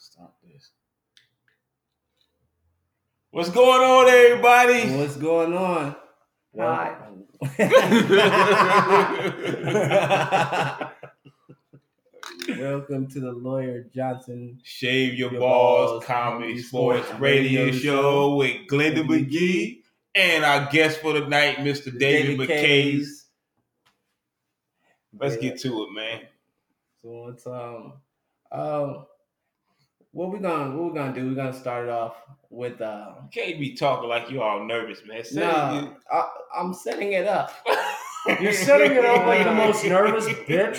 Stop this. What's going on, everybody? What's going on? Hi. Welcome to the Lawyer Johnson. Shave Your, Your Balls, Balls Comedy Comedy Sports Sports Radio Radio Show with Glendon McGee and our guest for the night, Mr. David, McKay. Let's Yeah. get to it, man. So it's um um what we gonna what we gonna do? We're gonna start it off with uh You can't be talking like you all nervous, man. Say no I, I'm setting it up. You're setting it up like the most nervous bitch.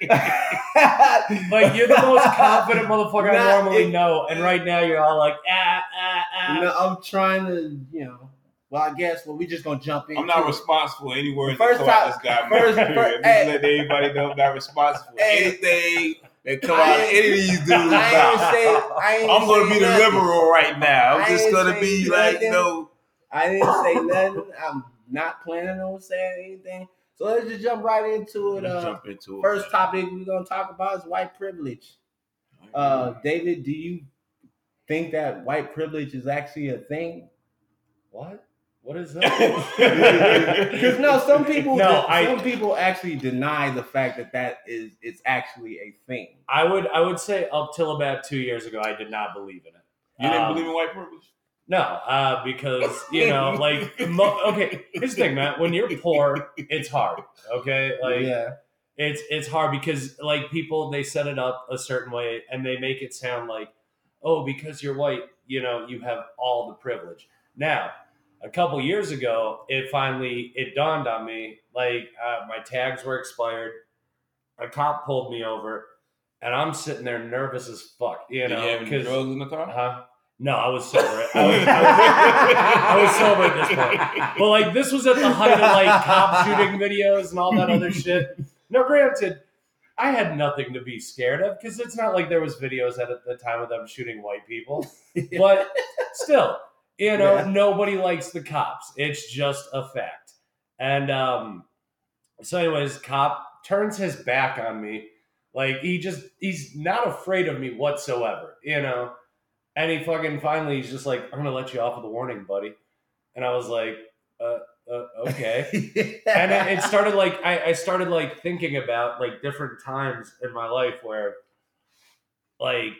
Like you're the most confident motherfucker I normally it- know, and right now you're all like ah ah ah. no, I'm trying to, you know. Well, I guess well we just gonna jump in. I'm not responsible for any words First that come out time- this guy. first- mouth, period. first- hey. let everybody know I'm not responsible for Hey. anything that come out of any of these dudes' I ain't say, I ain't I'm gonna be the nothing. liberal right now. I I'm just gonna be like, no. I didn't say nothing. I'm not planning on saying anything. So let's just jump right into it. Uh, jump into it. first topic we're gonna talk about is white privilege. Uh, David, do you think that white privilege is actually a thing? What? What is that? Because no, some people, No, I- some people actually deny the fact that that is it's actually a thing. I would I would say up till about two years ago, I did not believe in it. you didn't Um, believe in white privilege? No, uh, because you know, like, mo- okay. Here's the thing, man. When you're poor, it's hard. Okay, like yeah, it's it's hard because like people they set it up a certain way and they make it sound like, oh, because you're white, you know, you have all the privilege. Now, a couple years ago, it finally it dawned on me like uh, my tags were expired. A cop pulled me over, and I'm sitting there nervous as fuck, you Did know, you have any because in the car? Huh? No, I was sober. I was, I was- I was sober at this point. But like this was at the height of like cop shooting videos and all that other shit. Now, granted, I had nothing to be scared of because it's not like there was videos at the time of them shooting white people. But still, you know, Yeah. nobody likes the cops. It's just a fact. And um, so, anyways, cop turns his back on me. Like he just he's not afraid of me whatsoever, you know. And he fucking finally he's just like, I'm gonna let you off with a warning, buddy. And I was like, uh, uh okay. and it, it started like I, I started like thinking about like different times in my life where like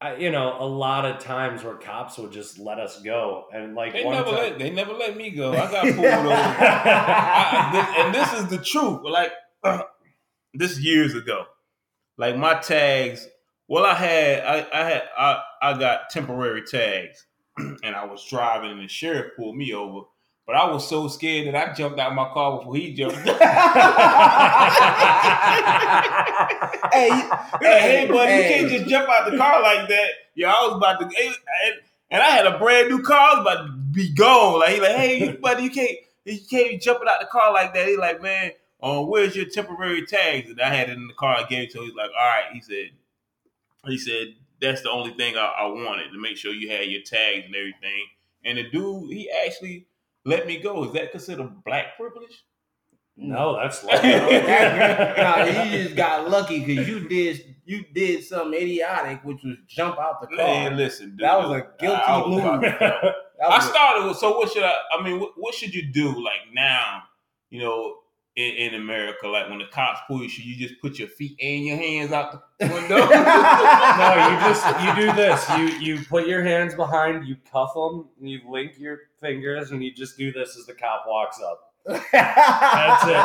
I, you know a lot of times where cops would just let us go and like They never time, let they never let me go. I got pulled over. I, this, and this is the truth. Like this years ago, like my tags. Well, I had I, I had I, I got temporary tags, and I was driving, and the sheriff pulled me over. But I was so scared that I jumped out of my car before he jumped. hey, hey, hey, buddy, hey. you can't just jump out the car like that. Yeah, I was about to, and, and I had a brand new car. I was about to be gone. Like, he like, hey, buddy, you can't, you can't be jumping out the car like that. He like, man, um, where's your temporary tags? And I had it in the car. I gave it to him. He's like, all right. He said, he said that's the only thing I, I wanted to make sure you had your tags and everything. And the dude, he actually let me go. Is that considered black privilege? no that's no, like you just got lucky because you did you did something idiotic, which was jump out the car. Man, listen, dude. That was a guilty I move. to- That I started with so what should I I mean what, what should you do like now you know in, in America like when the cops pull you you just put your feet and your hands out the window no, you just you do this. You you put your hands behind, you cuff them, and you link your fingers, and you just do this as the cop walks up. That's it.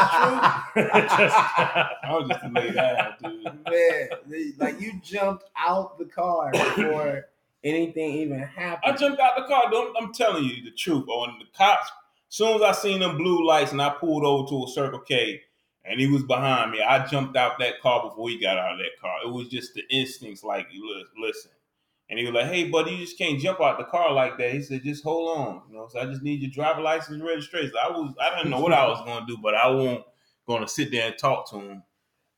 just, I was just lay down dude Man, they- like you jumped out the car before anything even happened. I jumped out the car dude. I'm telling you the truth on the cops soon as I seen them blue lights and I pulled over to a Circle K and he was behind me I jumped out that car before he got out of that car it was just the instincts like "Li- listen And he was like, "Hey, buddy, you just can't jump out the car like that." He said, "Just hold on, you know. So I just need your driver license and registration." I was, I didn't know what I was gonna do, but I won't gonna sit there and talk to him.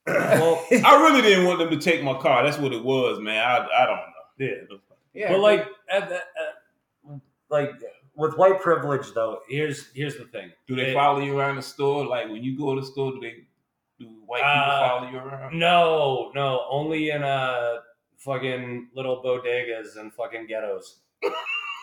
well, I really didn't want them to take my car. That's what it was, man. I, I don't know. yeah. yeah, But like, at the, at, like with white privilege, though, here's here's the thing. Do they It- follow you around the store? Like when you go to the store, do they do white people Uh, follow you around? No, no, only in uh fucking little bodegas and fucking ghettos. You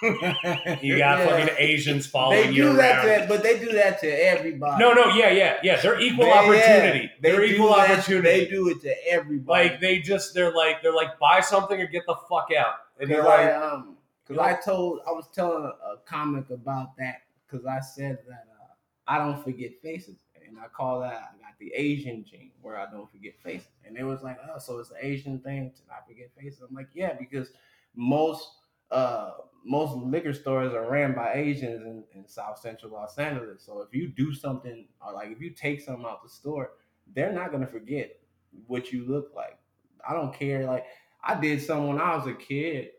you got Yeah. fucking Asians following They you do that, around. to, but they do that to everybody. no, no, yeah, yeah, yeah. They're equal They- yeah, opportunity. they They're do equal that- opportunity. They do it to everybody. like they just they're like they're like buy something or get the fuck out. And Because you're I like, um, because I told I was telling a, comic about that because I said that uh, I don't forget faces, and I call that I got the Asian gene where I don't forget faces, and it was like, oh, so it's an Asian thing to not forget faces. I'm like, yeah, because most uh most liquor stores are ran by Asians in, in South Central Los Angeles. So if you do something, or like if you take something out the store, they're not gonna forget what you look like. I don't care. Like I did some when I was a kid,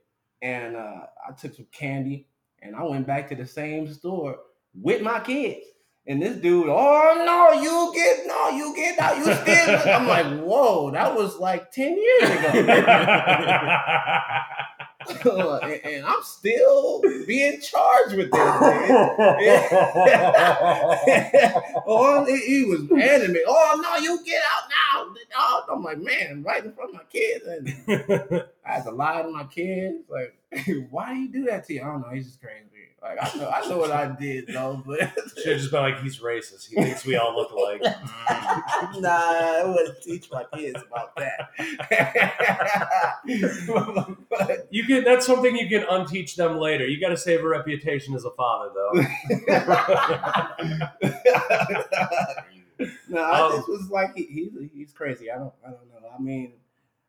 and uh, I took some candy, and I went back to the same store with my kids. And this dude, oh no, you get no, you get out, you still. I'm like, whoa, that was like ten years ago, and, and I'm still being charged with this. oh, he, he was animated. Oh no, you get out now. Oh, I'm like, man, right in front of my kids, and I had to lie to my kids. Like, why do you do that to you? I don't know. He's just crazy. Like, I know, I know what I did though, but Should have just been like he's racist. He thinks we all look alike. nah, I wouldn't teach my kids about that. but, You can that's something you can unteach them later. You gotta save a reputation as a father though. no, I Um, just was like, he, he's he's crazy. I don't, I don't know. I mean,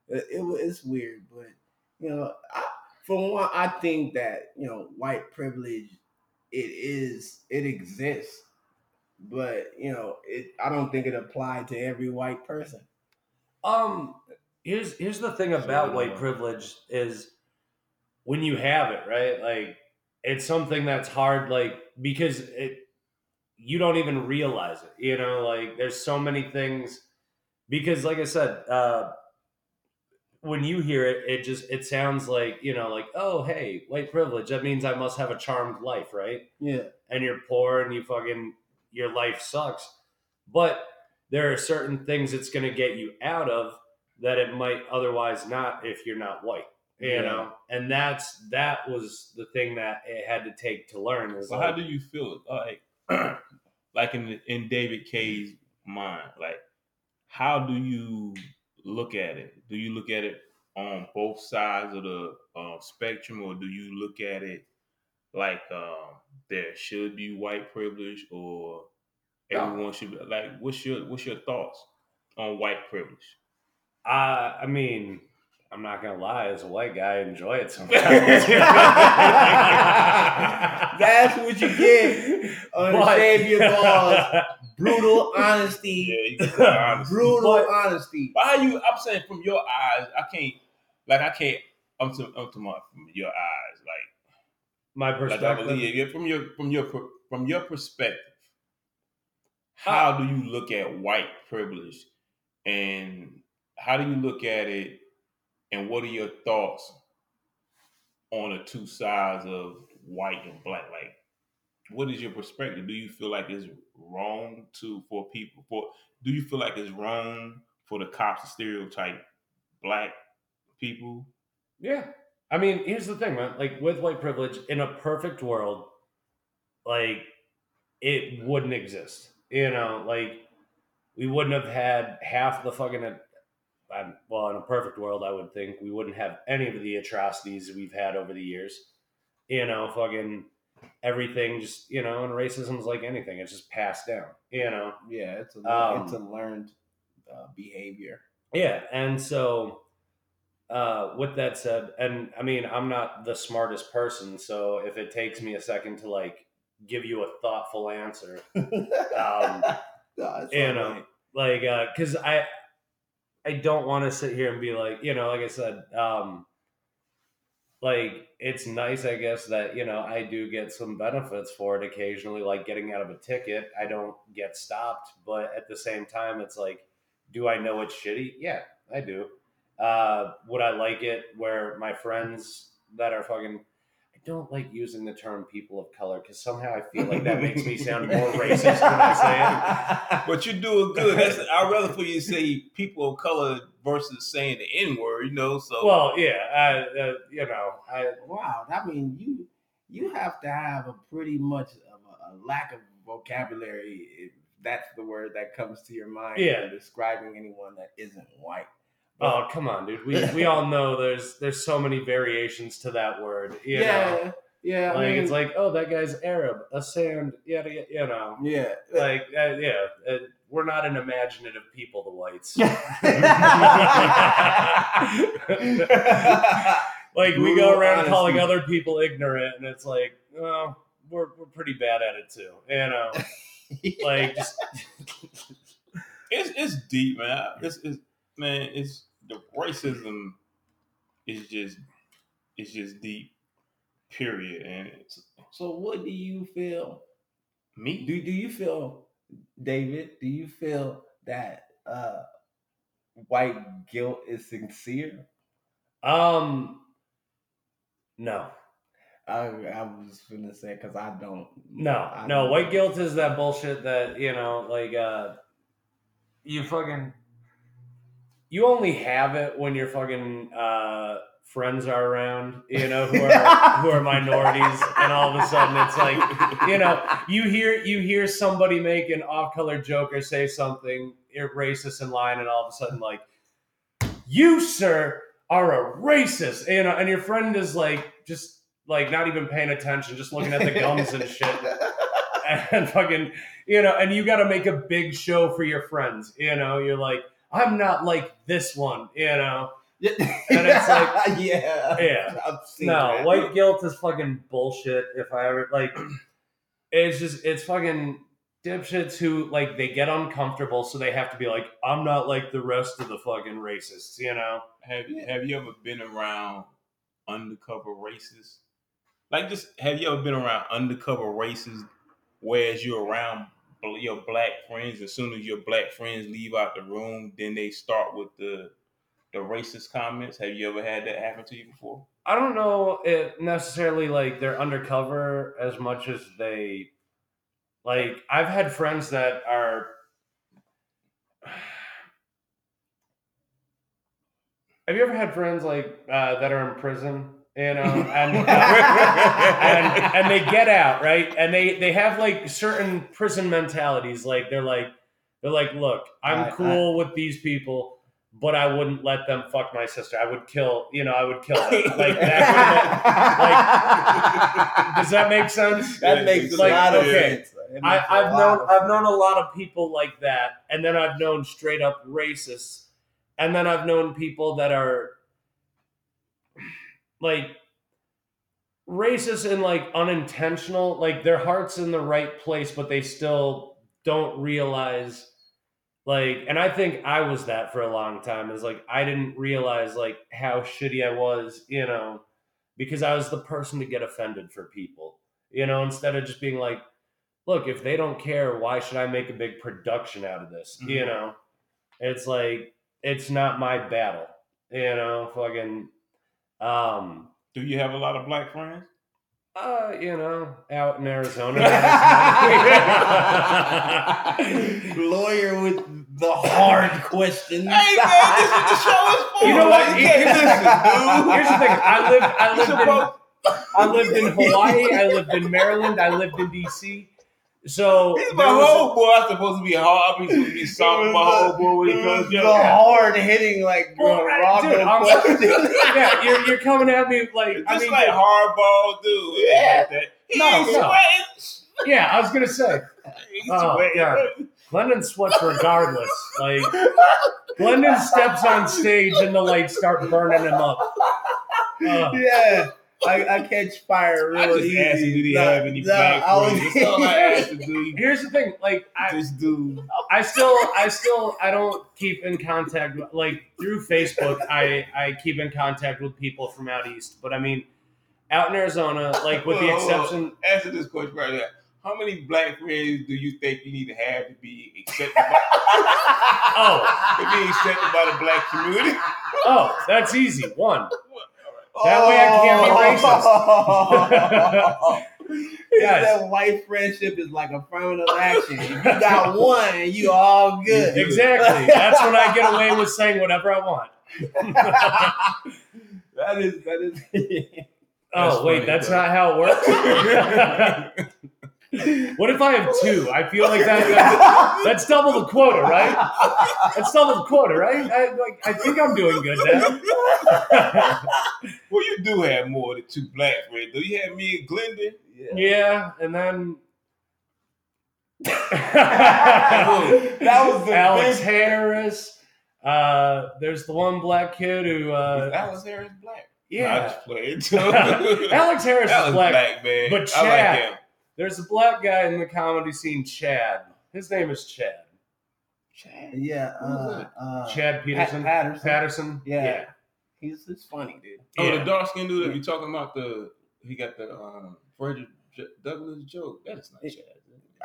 it, it it's weird, but you know, I, for one, I think that you know, white privilege, it is, it exists, but you know, it. I don't think it applied to every white person. Um, here's here's the thing about So, white privilege is when you have it, right? Like it's something that's hard, like because it you don't even realize it. You know, like there's so many things because, like I said, uh, when you hear it, it just it sounds like you know, like oh hey, white privilege. That means I must have a charmed life, right? Yeah, and you're poor and you fucking your life sucks. But there are certain things it's going to get you out of that it might otherwise not if you're not white. You Yeah. know, and that's that was the thing that it had to take to learn. Is So like, how do you feel like like in in David Kays' mind, like how do you look at it? Do you look at it on both sides of the uh, spectrum, or do you look at it like um, there should be white privilege, or everyone should be like? What's your what's your thoughts on white privilege? Uh, I mean, I'm not gonna lie. As a white guy, I enjoy it sometimes. That's what you get. Unshave your balls. Brutal honesty. Yeah, you can be honest. Brutal But- honesty. How you? I'm saying from your eyes, I can't. Like I can't. I'm to I'm to my from your eyes, like. My Like perspective. believe, yeah, from your from your from your perspective, how do you look at white privilege, and how do you look at it, and what are your thoughts on the two sides of white and black? Like, what is your perspective? Do you feel like it's wrong to for people for? Do you feel like it's wrong for the cops to stereotype black people? Yeah. I mean, here's the thing, man. Like with white privilege, in a perfect world, like it wouldn't exist. You know, like we wouldn't have had half the fucking. I'm, well, in a perfect world, I would think we wouldn't have any of the atrocities we've had over the years. You know, fucking everything just you know, and racism's like anything; it's just passed down. You know, Yeah, it's a Um, it's a learned uh, behavior. Yeah, and so uh, with that said, and I mean, I'm not the smartest person, so if it takes me a second to like give you a thoughtful answer, um, No, you know, right. like, because I, I don't want to sit here and be like, you know, like I said, um, like it's nice, I guess, that you know I do get some benefits for it occasionally, like getting out of a ticket. I don't get stopped, but at the same time, it's like, do I know it's shitty? Yeah, I do. Uh, would I like it where my friends that are fucking don't like using the term people of color because somehow I feel like that makes me sound more racist when I say it. But you're doing good. That's, I'd rather for you to say people of color versus saying the N word, you know. So Well, yeah, I, uh, you know, I wow, I mean you you have to have a pretty much of a, a lack of vocabulary if that's the word that comes to your mind Yeah. when describing anyone that isn't white. Oh come on, dude. We we all know there's there's so many variations to that word. You know? yeah, yeah. I like mean, it's like oh that guy's Arab, a sand, yada yada. You know, yeah. like uh, yeah, uh, we're not an imaginative people, the whites. like we go Brutal around calling other people ignorant, and it's like, well, we're we're pretty bad at it too. You know, like just it's it's deep, man. It's, it's man. It's the racism is just it's just deep. Period. And it's so what do you feel? me. Do do you feel, David? Do you feel that uh white guilt is sincere? um, no. I I was gonna say because I don't. No, I no, don't- white guilt is that bullshit that, you know, like uh you fucking you only have it when your fucking uh friends are around, you know, who are who are minorities and all of a sudden it's like, you know, you hear you hear somebody make an off-color joke or say something racist in line and all of a sudden like you sir are a racist, you know, and your friend is like just like not even paying attention, just looking at the gums and shit. And fucking you know and you got to make a big show for your friends you know you're like i'm not like this one you know? And it's like- yeah, yeah. No that. white guilt is fucking bullshit if i ever like it's just it's fucking dipshits who like they get uncomfortable so they have to be like i'm not like the rest of the fucking racists you know? Have you have you ever been around undercover racists? Like, just have you ever been around undercover racists, whereas you're around bl- your black friends? As soon as your black friends leave out the room, then they start with the the racist comments. Have you ever had that happen to you before? I don't know if necessarily like they're undercover as much as they like I've had friends that are Have you ever had friends like uh, that are in prison, you know, and, um, and and they get out, right? And they they have like certain prison mentalities like they're like they're like, "Look, I'm I- cool with these people, but I wouldn't let them fuck my sister. I would kill, you know, I would kill them." Like that Does that make sense? that makes a Like, lot of okay, sense. It I, makes a I've known of I've known a lot of people like that, and then I've known straight up racists, and then I've known people that are like racist and like unintentional, like their heart's in the right place, but they still don't realize like and I think I was that for a long time. Is like I didn't realize like how shitty I was, you know, because I was the person to get offended for people. You know, instead of just being like, look, if they don't care, why should I make a big production out of this? You Mhm. know? It's like it's not my battle. You know, fucking um Do you have a lot of black friends? uh, you know, out in Arizona. lawyer with the hard questions. Hey man, this is what the show is for. You know what? You can't listen, dude. Here's the thing. I lived I lived in I lived in Hawaii, I lived in Maryland, I lived in DC. So He's my whole boy. I'm supposed to be hard. I'm supposed to be soft my homeboy when he comes the hard hitting like Well, uh, Rondo dude, I'm- yeah, you're, you're coming at me like Just I mean, like hardball, dude. Ain't like that. No, ain't no. sweating. yeah, I was gonna say He's Oh, sweating. yeah. Glendon sweats regardless. Like Glendon steps on stage and the lights start burning him up. Uh, yeah. I, I catch fire real I just easy. asked him, did he Nah, have any nah, black I was- friends? That's all I asked him, dude. here's the thing, like I, This dude. I still, I still, I don't keep in contact like through Facebook. I, I keep in contact with people from out east, but I mean, out in Arizona, like with the Hold on, on. exception, Answer this question right there. How many black friends do you think you need to have to be accepted by, oh, to be accepted by the black community? oh, that's easy. One, That way I can't be racist. Yes. That white friendship is like affirmative action. If you got one, you all good. exactly. That's when I get away with saying whatever I want. that is that is. Oh, that's oh wait, funny, that's though. not how it works. what if I have two? I feel like that, that that's double the quota, right? That's double the quota, right? I, like, I think I'm doing good now. well, you do have more than two black friends. though. you have me and Glendon? yeah, and then that was the Alex big- Harris. Uh, there's the one black kid who, uh, Alex Harris black. I yeah, just played too. Alex Harris Alex is black. black man. but I Chad- like him. There's a black guy in the comedy scene, Chad. His name is Chad. Chad. Yeah, Who uh, uh, Chad Pat- Peterson. Patterson. Patterson. Yeah. He's he's funny, dude. Oh, Yeah. the dark skinned dude that you're talking about the he got the um Frederick J- Douglass joke. That is not It- Chad.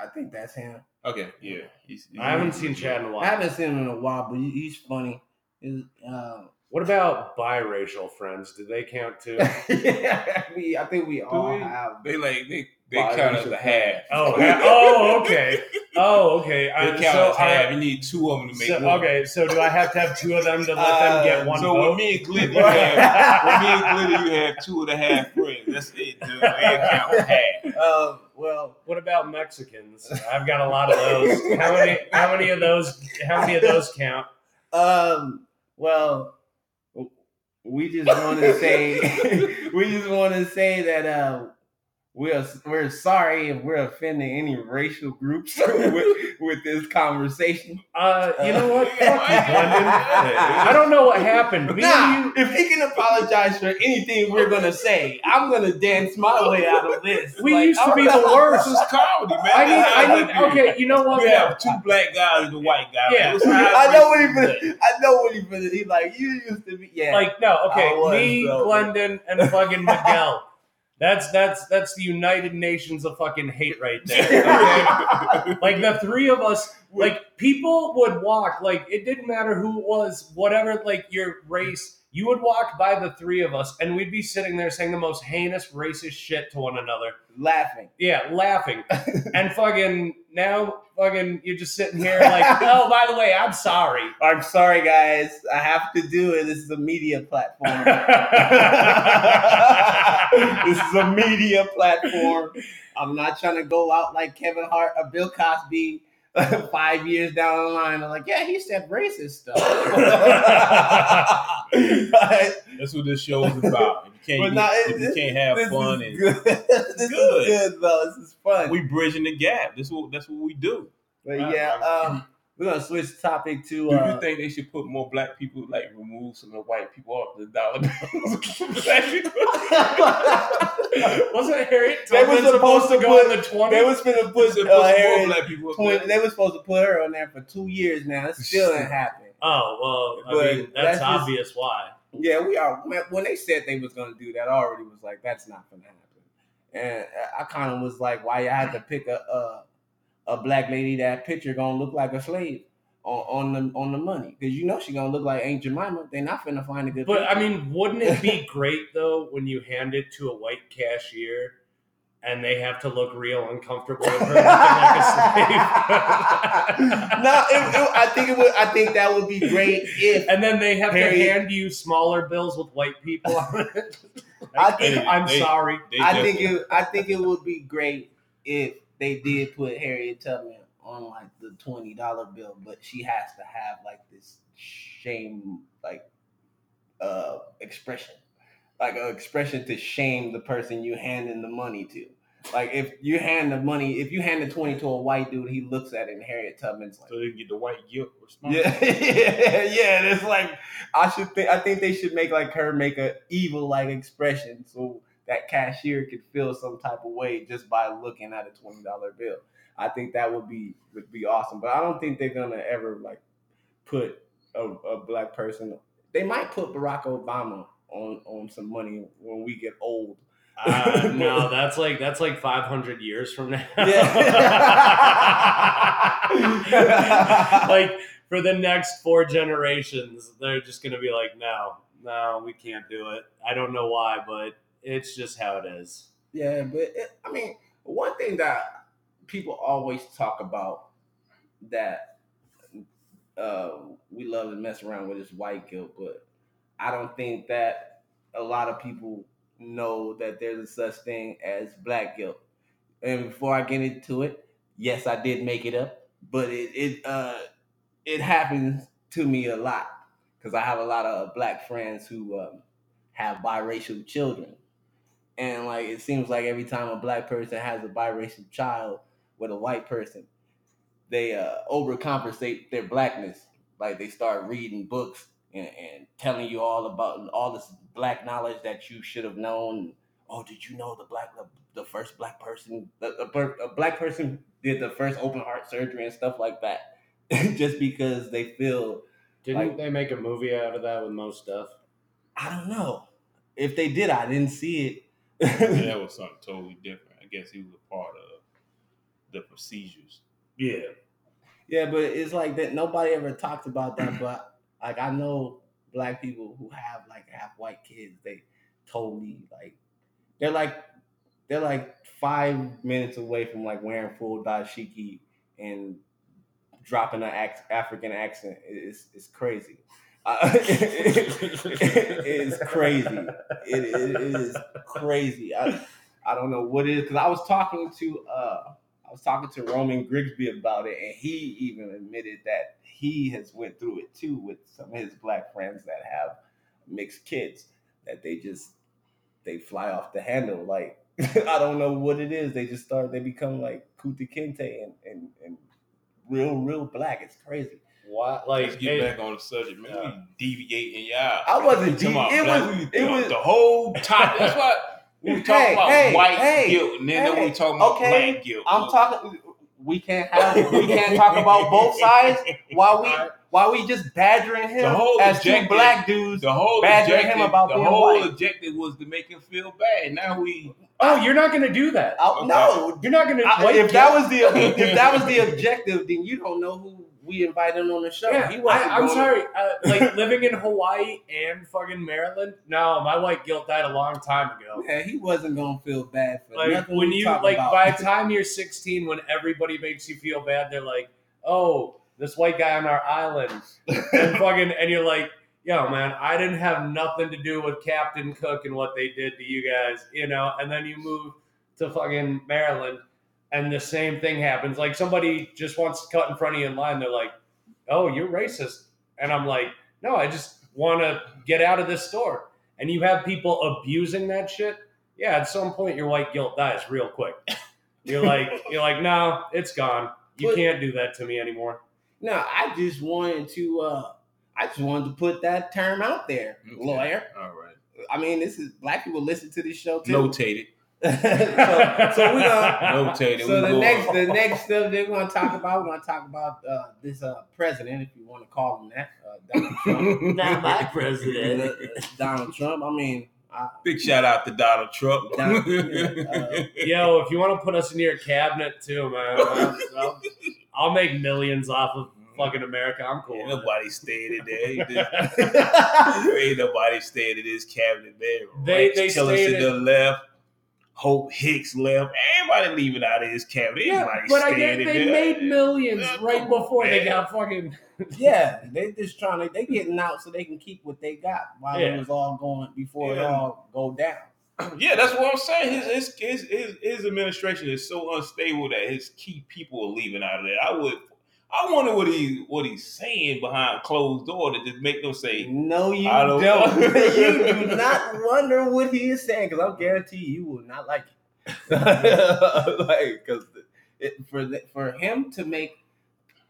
I think that's him. Okay, yeah. He's, he's- I haven't seen Chad in a while. I haven't seen him in a while, but he- he's funny. He's, uh, What about biracial friends? Do they count too? yeah, we, I think we all we? have. They like they they count as a half. Oh, oh, okay. Oh, okay. They Uh, count so, as half. uh, You need two of them to make so- one. okay, so do I have to have two of them to let Uh, them get one so vote? with me and Gliddy, you have with me and Gliddy, you have two and a half friends. That's it, dude. They count as half. Um, well, What about Mexicans? I've got a lot of those. How many? How many of those? How many of those count? um, well, we just want to say we just want to say that uh, we're we're sorry if we're offending any racial groups with, with this conversation. Uh, you know what? Fuck you, Yeah. I don't know what happened. Me Nah, and you. if he can apologize for anything we're gonna say, I'm gonna dance my way out of this. We Like, used to be the not- worst. This is comedy, man. I need. That's I need. Okay, you know what? You have two black guys and a white guy. Yeah. I know what he be. finna, I know what he finna. He like you used to be. Yeah, Like no, okay, was, me, though. Glendon, and fucking Miguel. That's that's that's the United Nations of fucking hate right there. Okay? like the three of us, like people would walk, like it didn't matter who it was, whatever, like your race. You would walk by the three of us, and we'd be sitting there saying the most heinous, racist shit to one another. laughing. Yeah, laughing. and fucking now, fucking, you're just sitting here like, oh, by the way, I'm sorry. I'm sorry, guys. I have to do it. This is a media platform. this is a media platform. I'm not trying to go out like Kevin Hart or Bill Cosby. Five years down the line, I'm like, yeah, he said racist stuff. That's what this show is about. If you can't, nah, get- it- if you can't have fun, and good. this Good. is good, though. This is fun. we bridging the gap. This what that's what we do. but yeah, um, we're gonna switch topic to. Do Uh, you think they should put more black people, like remove some of the white people off the dollar bills? Wasn't Harriet They Tubman were supposed supposed to to go put- in the 20s? they was put They uh, put more Harriet black people up Twain- there. they were supposed to put her on there for two years now. It still didn't happen. Oh well, I mean that's that's, just- obvious why. Yeah, we are. when- they said they was gonna do that, I already was like, that's not gonna happen. And I kind of was like, why you had to pick a, a a black lady that picture gonna look like a slave on, on the on the money because you know she gonna look like Aunt Jemima. They're not finna find a good. But I mean, wouldn't it be great though when you hand it to a white cashier and they have to look real uncomfortable with her looking like a slave? no, it, it, I think it would. I think that would be great if and then they have Harriet- to hand you smaller bills with white people on it. I think- I'm They- sorry. They I think it. I think it would be great if they did put Harriet Tubman on like the twenty dollar bill, but she has to have like this shame, like uh expression, like an expression to shame the person you handing the money to. Like if you hand the money, if you hand the twenty to a white dude, he looks at it and Harriet Tubman's like. so they get the white guilt response. Yeah, yeah, yeah. It's like I should think. I think they should make like her make a evil like expression so that cashier could feel some type of way just by looking at a twenty dollar bill. I think that would be would be awesome. But I don't think they're gonna ever like put a, a black person. They might put Barack Obama on on some money when we get old. Uh, no, that's like that's like 500 years from now. Yeah. like for the next four generations, they're just gonna be like, no, no, we can't do it. I don't know why, but it's just how it is. Yeah, but it, I mean, one thing that people always talk about that uh, we love to mess around with is white guilt, but I don't think that a lot of people know that there's a such thing as black guilt. And before I get into it, yes, I did make it up, but it it uh it happens to me a lot because I have a lot of black friends who um, have biracial children, and like it seems like every time a black person has a biracial child with a white person, they uh, overcompensate their blackness. Like they start reading books and, and telling you all about all this black knowledge that you should have known. Oh, did you know the black the, the first black person the, the a black person did the first open heart surgery and stuff like that, just because they feel Didn't Like- they make a movie out of that with most stuff? I don't know if they did. I didn't see it. Yeah, that was something totally different. I guess he was a part of the procedures. Yeah. Yeah, but it's like that. Nobody ever talks about that. But like, I know black people who have like half white kids. They totally like they're like they're like five minutes away from like wearing full dashiki and dropping an African accent. It's it's crazy. Uh, it is crazy. It, it, it is crazy. I, I don't know what it is because I was talking to uh I was talking to Roman Grigsby about it, and he even admitted that he has went through it too with some of his black friends that have mixed kids. That they just they fly off the handle. Like I don't know what it is. They just start. They become like Kunta Kinte and and and real real black. It's crazy. What? Let's Like, get hey, back on the subject, man. Yeah. We deviating, y'all. I wasn't. deviating. deep. It was. we- It the, was. the whole topic. That's why we were talking Hey, about hey, white hey, guilt, and then, then hey, we talking about okay, black guilt. I'm talking. We can't have. We can't talk about both sides while we while we just badgering him The whole as two objective- black dudes. The whole badgering him about the being whole white. objective was to make him feel bad. Now we oh, you're not gonna do that. Oh, okay. No, You're not gonna. I- white if that was the if that was the objective, then you don't know who we invited on the show. Yeah, he wasn't I, I'm going- sorry. Uh, like living in Hawaii and fucking Maryland. No, my white guilt died a long time ago. Yeah, he wasn't gonna feel bad for Like nothing when you like about. by the time you're 16, when everybody makes you feel bad, they're like, "Oh, this white guy on our island," and fucking, and you're like, "Yo, man, I didn't have nothing to do with Captain Cook and what they did to you guys," you know. And then you move to fucking Maryland, and the same thing happens. Like somebody just wants to cut in front of you in line. They're like, "Oh, you're racist," and I'm like, "No, I just want to get out of this store." And you have people abusing that shit. Yeah, at some point your white guilt dies real quick. You're like, you're like, no, it's gone. You But- can't do that to me anymore. No, I just wanted to. uh I just wanted to put that term out there, Okay. lawyer. all right. I mean, this is black people listen to this show too. Notated. so, so we gonna. Notated. So we the next, on. the next stuff they're gonna talk about, we're gonna talk about uh, this uh, president, if you want to call him that, uh, Donald Trump. Not my president. Uh, Donald Trump. I mean, I, Big shout out to Donald Trump. Don- yeah, uh, Yo, if you want to put us in your cabinet too, man, I'll, I'll, I'll make millions off of fucking America. I'm cool. Ain't with it. nobody stayed in there. Just- Ain't nobody stayed in his cabinet man. They- Rex they Tillerson stayed to the left. Hope Hicks left. Everybody leaving out of his cabinet. Yeah, Everybody but I staying get they there. made millions Yeah, right come on, before they got fucking. yeah, they just trying to they getting out so they can keep what they got while Yeah. it was all going before it all go down. Yeah, that's what I'm saying. His, his his his his administration is so unstable that his key people are leaving out of there. I would, I wonder what he what he's saying behind closed door to just make them say, No, you I don't- don't. you do not wonder what he is saying because I'll guarantee you, you will not like it. like because for the, for him to make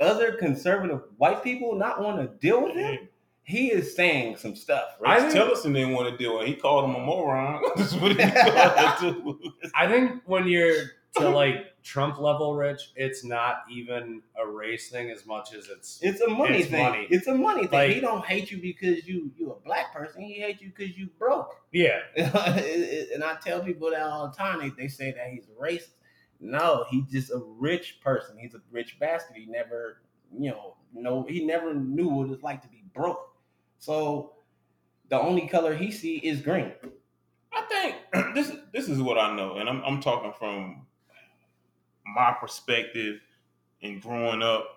other conservative white people not want to deal with him, mm-hmm. he is saying some stuff. Rex I think- Tillerson didn't want to do it. He called him a moron. That's what he called him too. I think when you're to like Trump level rich, it's not even a race thing as much as it's It's a money It's thing. money. It's a money thing. Like- he don't hate you because you you a black person. He hates you because you broke. yeah. and I tell people that all the time. They, they say that he's racist. No, he's just a rich person. He's a rich bastard. He never, you know, no, he never knew what it's like to be broke. So the only color he see is green. I think this this is what I know, and I'm I'm talking from my perspective and growing up.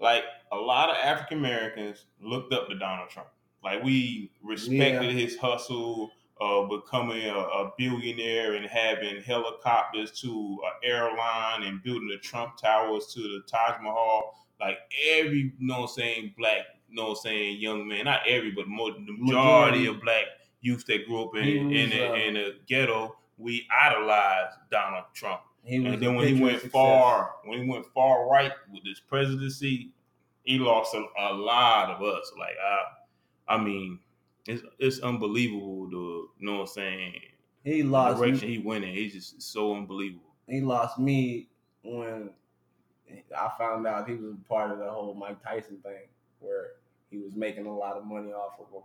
Like a lot of African Americans looked up to Donald Trump. Like we respected his hustle of becoming a, a billionaire and having helicopters to an airline and building the Trump Towers to the Taj Mahal. Like every, you know what I'm saying, black, you know what I'm saying, young man, not every, but more, the majority, of black youth that grew up in, was, in, the, uh, in the ghetto, we idolized Donald Trump. He was And then when he went far, when he went far right with his presidency, he lost a, a lot of us. Like I, I mean, it's it's unbelievable. The you know what I'm saying. he The lost. direction he went in, he's just so unbelievable. he lost me when I found out he was part of the whole Mike Tyson thing, where he was making a lot of money off of him.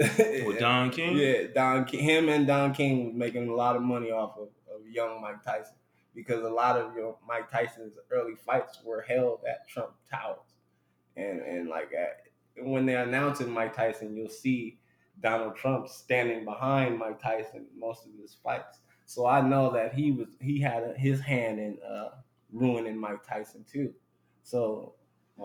With Don King, Yeah, Don King, him and Don King was making a lot of money off of, of young Mike Tyson because a lot of you know, Mike Tyson's early fights were held at Trump Towers, and and like at, when they're announcing Mike Tyson, you'll see Donald Trump standing behind Mike Tyson most of his fights. So I know that he was he had a, his hand in uh, ruining Mike Tyson too. So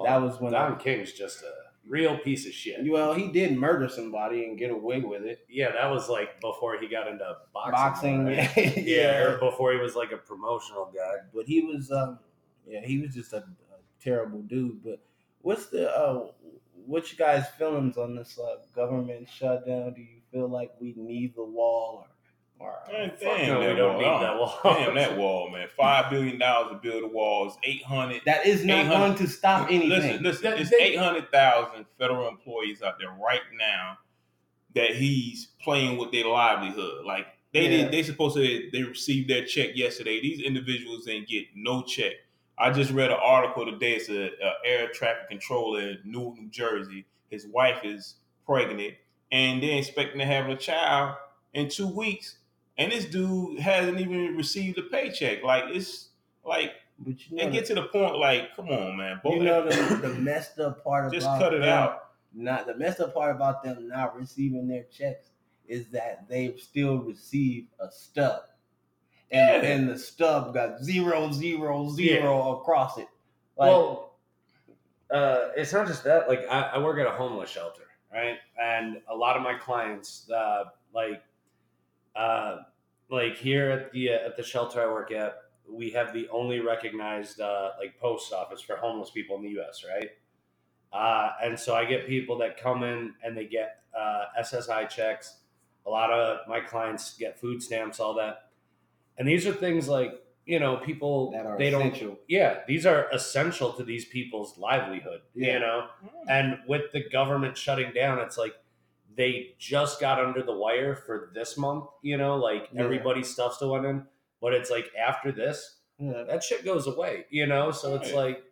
that was when Don King's just a real piece of shit. well he did murder somebody and get away with it. Yeah, that was like before he got into boxing. Boxing, right? yeah, yeah, or before he was like a promotional guy. but he was um yeah he was just a, a terrible dude but what's the uh what you guys feelings on this uh, government shutdown do you feel like we need the wall or or Man, damn, no, we that don't wall. need that wall. Damn that wall, man. Five billion dollars to build a wall is eight hundred. that is not going to stop anything Listen, listen. That- It's eight hundred thousand federal employees out there right now that he's playing with their livelihood. Like they Yeah. did, they supposed to they received their check yesterday. These individuals didn't get no check. I just read an article today. It's a, a air traffic controller in Newark, New Jersey. His wife is pregnant, and they're expecting to have a child in two weeks. And this dude hasn't even received a paycheck. Like it's like but you know, and get to the point. Like, come on, man. the, you know the, the messed up part Just about cut it them out. not the messed up part about them not receiving their checks is that they still receive a stub and, Yeah. and the stub got zero zero zero across it like well, uh, it's not just that. Like, I, I work at a homeless shelter, right? And a lot of my clients, uh, like, uh, like here at the uh, at the shelter I work at, we have the only recognized uh, like post office for homeless people in the U.S. Right? Uh, and so I get people that come in and they get uh, SSI checks. A lot of my clients get food stamps, all that. And these are things like you know people that are they don't yeah, these are essential to these people's livelihood, Yeah. you know? And with the government shutting down, it's like they just got under the wire for this month, you know, like Yeah. everybody's stuff still went in. But it's like after this, yeah, that shit goes away, you know? So it's Right. like,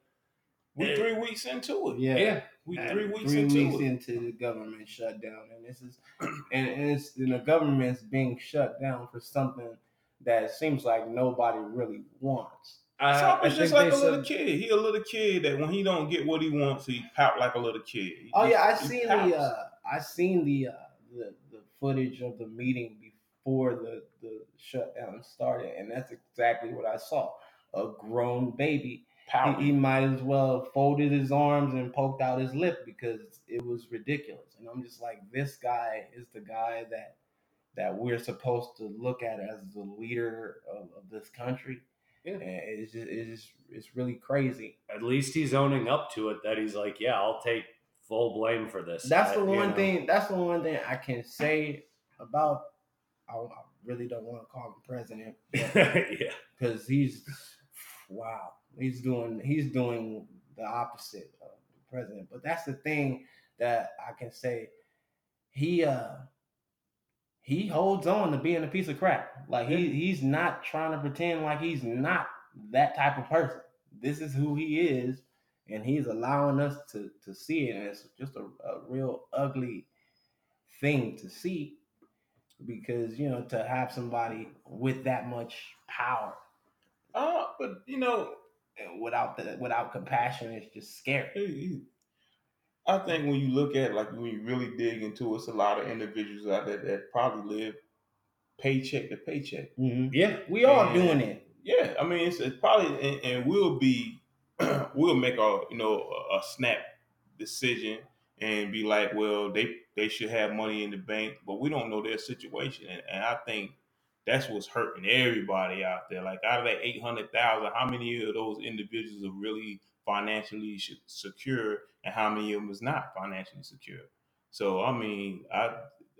We three weeks into it. yeah. yeah, We And three weeks three into weeks it. into the government shutdown, and this is, and, and it's and the government's being shut down for something that seems like nobody really wants. uh, Trump I is just like a little said- kid. He a little kid that when he don't get what he wants, he pout like a little kid. He Oh just- yeah, I he seen pouts. the uh, I seen the, uh, the the footage of the meeting before the the shutdown started, and that's exactly what I saw. A grown baby. He, he might as well have folded his arms and poked out his lip because it was ridiculous. And I'm just like, this guy is the guy that that we're supposed to look at as the leader of, of this country. Yeah. And it's just it's just it's really crazy. At least he's owning up to it that he's like, yeah, I'll take full blame for this. That's I- the one know. thing. That's the one thing I can say about. I, I really don't want to call him president yeah. because he's wow. He's doing he's doing the opposite of the president. But that's the thing that I can say. He uh he holds on to being a piece of crap. Like he he's not trying to pretend like he's not that type of person. This is who he is, and he's allowing us to to see it. And it's just a, a real ugly thing to see because you know to have somebody with that much power Uh, but you know, without the without compassion it's just scary. he- he- I think when you look at like when you really dig into it, it's a lot of individuals out there that probably live paycheck to paycheck. Mhm. Yeah. We all And- doing it. Yeah, I mean it's, it's probably and, and we'll be we'll make a you know a, a snap decision and be like, well they they should have money in the bank, but we don't know their situation, and, and I think that's what's hurting everybody out there. Like out of that eight hundred thousand, how many of those individuals are really financially sh- secure, and how many of them is not financially secure? So I mean, I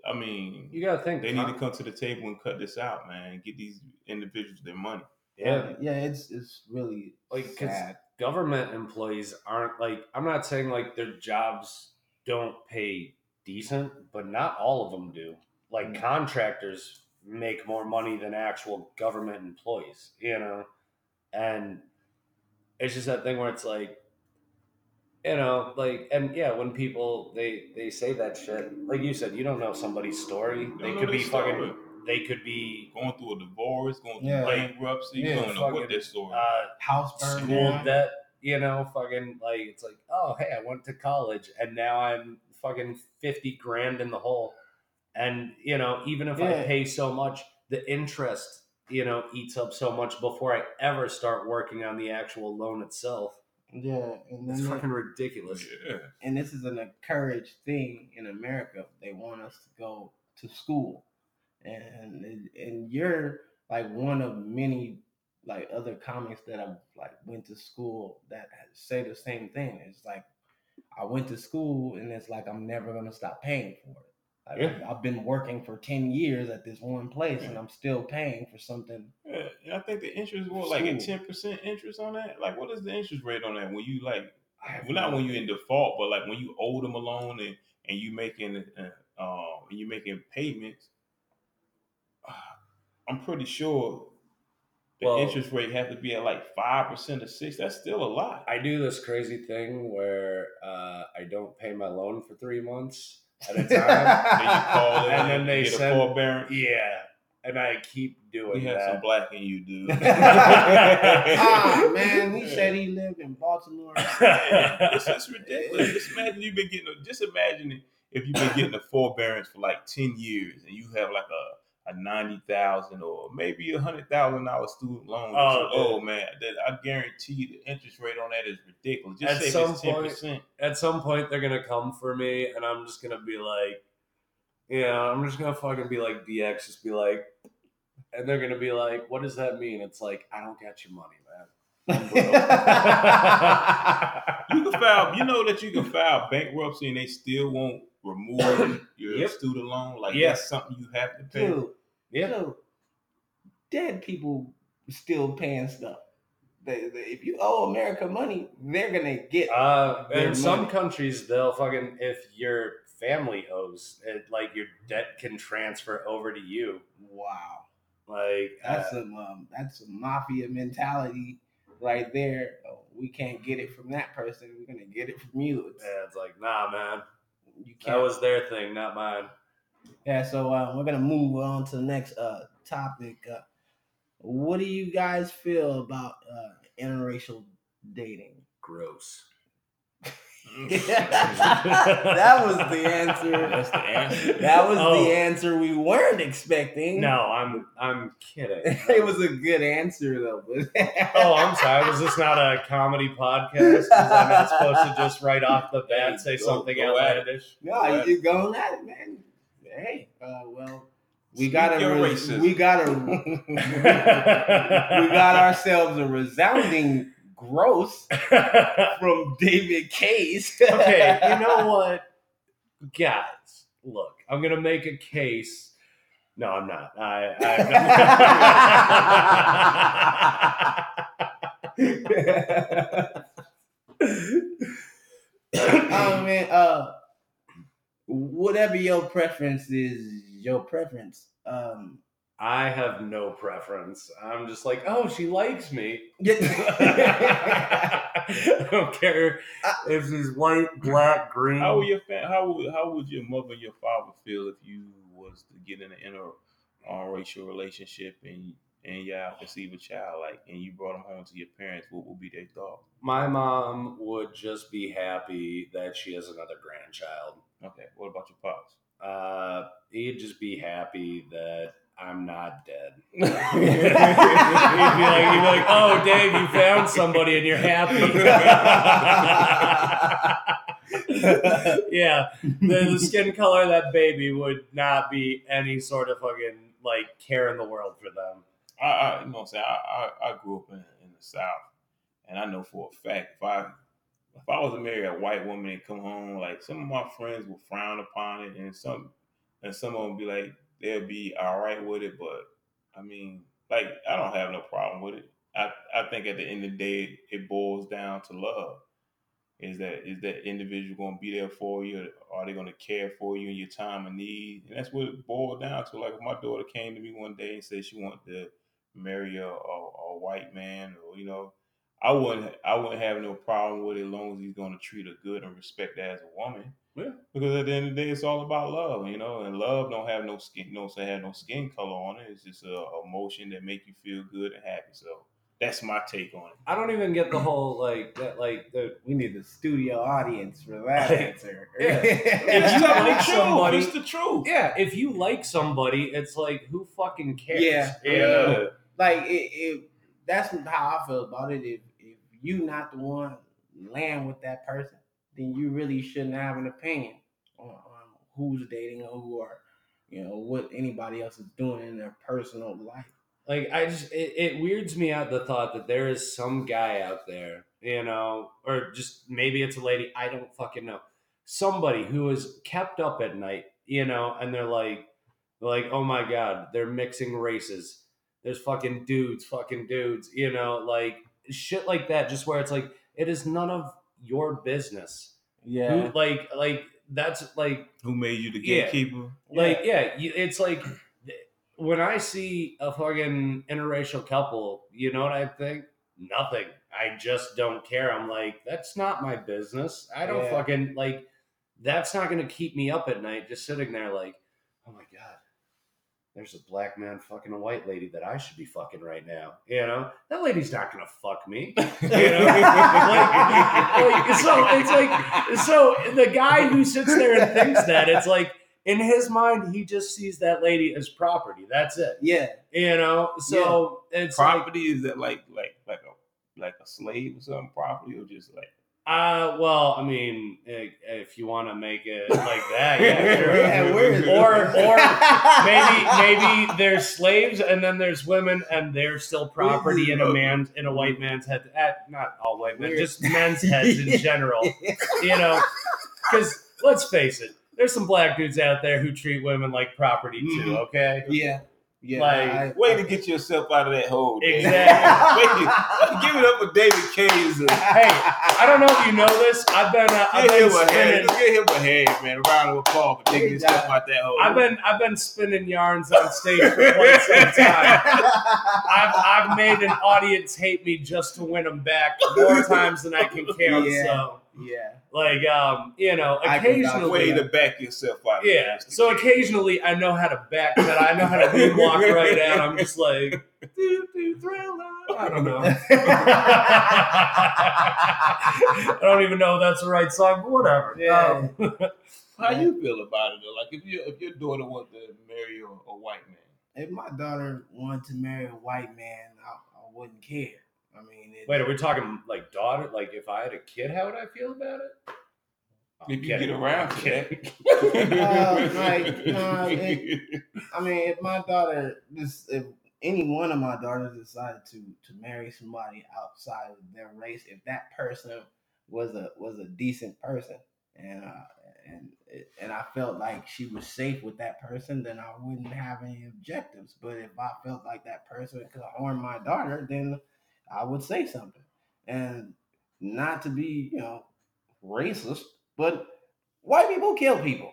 I mean, You gotta think. they need to come to the table and cut this out, man, get these individuals their money. Yeah. yeah. It's it's really Like, 'cause sad. Government employees aren't like I'm not saying like their jobs don't pay decent, but not all of them do. Like Mm. contractors make more money than actual government employees, you know? And it's just that thing where it's like you know, like and yeah, when people they they say that shit, like you said, you don't know somebody's story. don't They could be fucking they could be Going through a divorce, going through Yeah. bankruptcy, Yeah, you don't know what fucking, their story. uh House burned school down. debt, you know, fucking like it's like, oh hey, I went to college and now I'm fucking fifty grand in the hole. And you know, even if I pay so much, the interest, you know, eats up so much before I ever start working on the actual loan itself. Yeah, and It's then fucking ridiculous. yeah. and this is an encouraged thing in America. They want us to go to school, and and you're like one of many like other comics that have like went to school that say the same thing. It's like I went to school, and it's like I'm never gonna stop paying for it. Like, Yeah. I've been working for ten years at this one place, and I'm still paying for something. Yeah, and I think the interest was like a ten percent interest on that. Like, what is the interest rate on that when you like? Well, not when you're in default, but like when you owe them a loan and and you making uh, uh and you making payments. I'm pretty sure the Well- interest rate have to be at like five percent or six. That's still a lot. I do this crazy thing where uh, I don't pay my loan for three months at a time. Then you call And then they get send- a forbearance. yeah, and I keep We doing have that. some black in you, dude. ah man, he said he lived in Baltimore. it's, it's ridiculous. Just imagine you've been getting. A, just imagine if you've been getting a forbearance for like ten years, and you have like a a ninety thousand or maybe a hundred thousand dollar student loan. Oh, Oh, man, that I guarantee the interest rate on that is ridiculous. Just At say some it's ten point- percent. At some point, they're gonna come for me, and I'm just gonna be like, yeah, I'm just gonna fucking be like DX, just be like, and they're gonna be like, what does that mean? It's like I don't get your money, man. You can file. You know that you can file bankruptcy and they still won't remove your Yep. student loan. Like Yeah. that's something you have to pay. Dude, Yeah. dude, dead people still paying stuff. They, they, if you owe America money, they're gonna get. Uh, Their in some countries, they'll fucking if your family owes, it, like your debt can transfer over to you. wow, Like that's uh, some um, that's some mafia mentality right there. We can't get it from that person. We're gonna get it from you. It's, yeah, it's like nah, man. you can't. That was their thing, not mine. Yeah, so uh, we're gonna move on to the next uh, topic. Uh, what do you guys feel about uh, interracial dating? Gross. that was the answer. That's the answer. That was Oh. the answer we weren't expecting. No, I'm I'm kidding. it was a good answer though. but- Oh, I'm sorry. Was this not a comedy podcast? Was I not supposed to just right off the bat say Go- something go it. outlandish? No, you're going at it, man. Hey, uh, well, we Speak got a your res- racism. we got a we got ourselves a resounding gross from David Kays. okay, you know what, guys? Look, I'm gonna make a case. No, I'm not. I. oh man, uh, whatever your preference is, your preference. Um, I have no preference. I'm just like, oh, she likes me. yeah. I don't care if she's white, black, green. How would your fa- how would how would your mother and your father feel if you was to get in an inter uh, relationship and and y'all conceive a child, like, and you brought them home to your parents, what would be their thought? My mom would just be happy that she has another grandchild. Okay, what about your pops? Uh, he'd just be happy that I'm not dead. he'd, be like, he'd be like, "Oh, Dave, you found somebody and you're happy." yeah, the, the skin color of that baby would not be any sort of fucking like care in the world for them. I, I you know what I'm saying? I, I, I grew up in, in the South, and I know for a fact if I if I was to marry a white woman and come home, like some of my friends would frown upon it, and some and some of them would be like they'll be all right with it, but I mean, like I don't have no problem with it. I, I think at the end of the day, it boils down to love. Is that is that individual going to be there for you? Are they going to care for you in your time of need? And that's what it boiled down to. Like if my daughter came to me one day and said she wanted to marry a, a, a white man, or you know, I wouldn't I wouldn't have no problem with it as long as he's going to treat her good and respect her as a woman. Yeah. Because at the end of the day, it's all about love, you know, and love don't have no skin, no say have no skin color on it. It's just a emotion that make you feel good and happy. So that's my take on it. I don't even get the whole like that like the we need the studio audience for that answer. Yeah. It's you like the somebody- It's the truth. yeah. If you like somebody, it's like who fucking cares? Yeah. You know? Yeah. like it, it that's how I feel about it. If if you not the one land with that person, then you really shouldn't have an opinion on, on who's dating or who are, you know, what anybody else is doing in their personal life. Like I just it, it weirds me out the thought that there is some guy out there, you know, or just maybe it's a lady, I don't fucking know. Somebody who is kept up at night, you know, and they're like like, oh my god, they're mixing races. There's fucking dudes, fucking dudes, you know, like shit like that, just where it's like it is none of your business. Yeah. Who, like like that's like Who made you the Yeah. gatekeeper? like yeah, you, it's like when I see a fucking interracial couple, you know what I think? Nothing. I just don't care. I'm like, that's not my business. I don't Yeah. fucking like. That's not gonna keep me up at night, just sitting there like, my god, there's a black man fucking a white lady that I should be fucking right now. You know, that lady's not gonna fuck me. You know, like, like, so it's like so the guy who sits there and thinks that it's like in his mind he just sees that lady as property. That's it. Yeah. You know, so it's like, property is that like like like a like a slave or something? Property or just like uh, well, I mean, eh, if you want to make it like that, yeah, sure. Yeah, or or maybe maybe there's slaves and then there's women and they're still property in a man's in a white man's head. At, not all white men, Weird. just men's heads in general. You know, because let's face it, there's some black dudes out there who treat women like property too. Mhm. Okay. Yeah. Yeah. Like, I- way to get yourself out of that hole. Exactly. Way give it up for David Kays. and Hey, I don't know if you know this. I've been uh, I've been him a spinning. Give him a hand, man. A round of applause for taking Good yourself job. out that hole. I've been I've been spinning yarns on stage for quite some time. I've, I've made an audience hate me just to win them back more times than I can count. Yeah. So, yeah. like, um, you know, I can vouch for occasionally, way to back yourself out. yeah. So occasionally, I know how to back that. I know how to moonwalk right out. I'm just like, doo, doo, thriller. I don't know. I don't even know if that's the right song, but whatever. Yeah. Um, how you feel about it though? Like if you if your daughter want to marry a, a white man, if my daughter wanted to marry a white man, I, I wouldn't care. I mean, it, Wait, are we talking like daughter? Like if I had a kid, how would I feel about it? I'm if you kidding. get around I'm to that. Uh, like, uh, it- I mean, if my daughter, this, if any one of my daughters decided to to marry somebody outside of their race, if that person was a was a decent person, and uh, and and I felt like she was safe with that person, then I wouldn't have any objectives. But if I felt like that person could harm my daughter, then I would say something, and not to be you know racist, but white people kill people.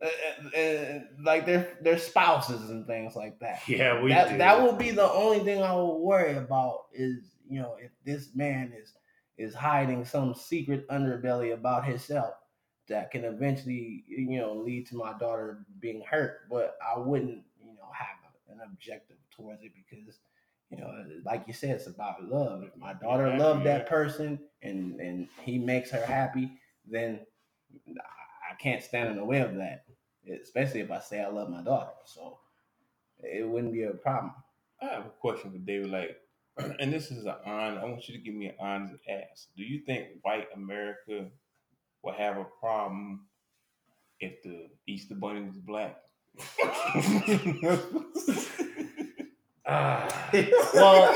Uh, uh, uh, like their their spouses and things like that. Yeah, we that do. that will be the only thing I will worry about is you know if this man is is hiding some secret underbelly about himself that can eventually you know lead to my daughter being hurt. But I wouldn't you know have an objective towards it because you know, like you said, it's about love. If my daughter Exactly, loved that person and and he makes her happy, then I can't stand in the way of that. Especially if I say I love my daughter, so it wouldn't be a problem. I have a question for David. Like, and this is an on. I want you to give me an honest ask. Do you think white America will have a problem if the Easter Bunny was black? Ah, well,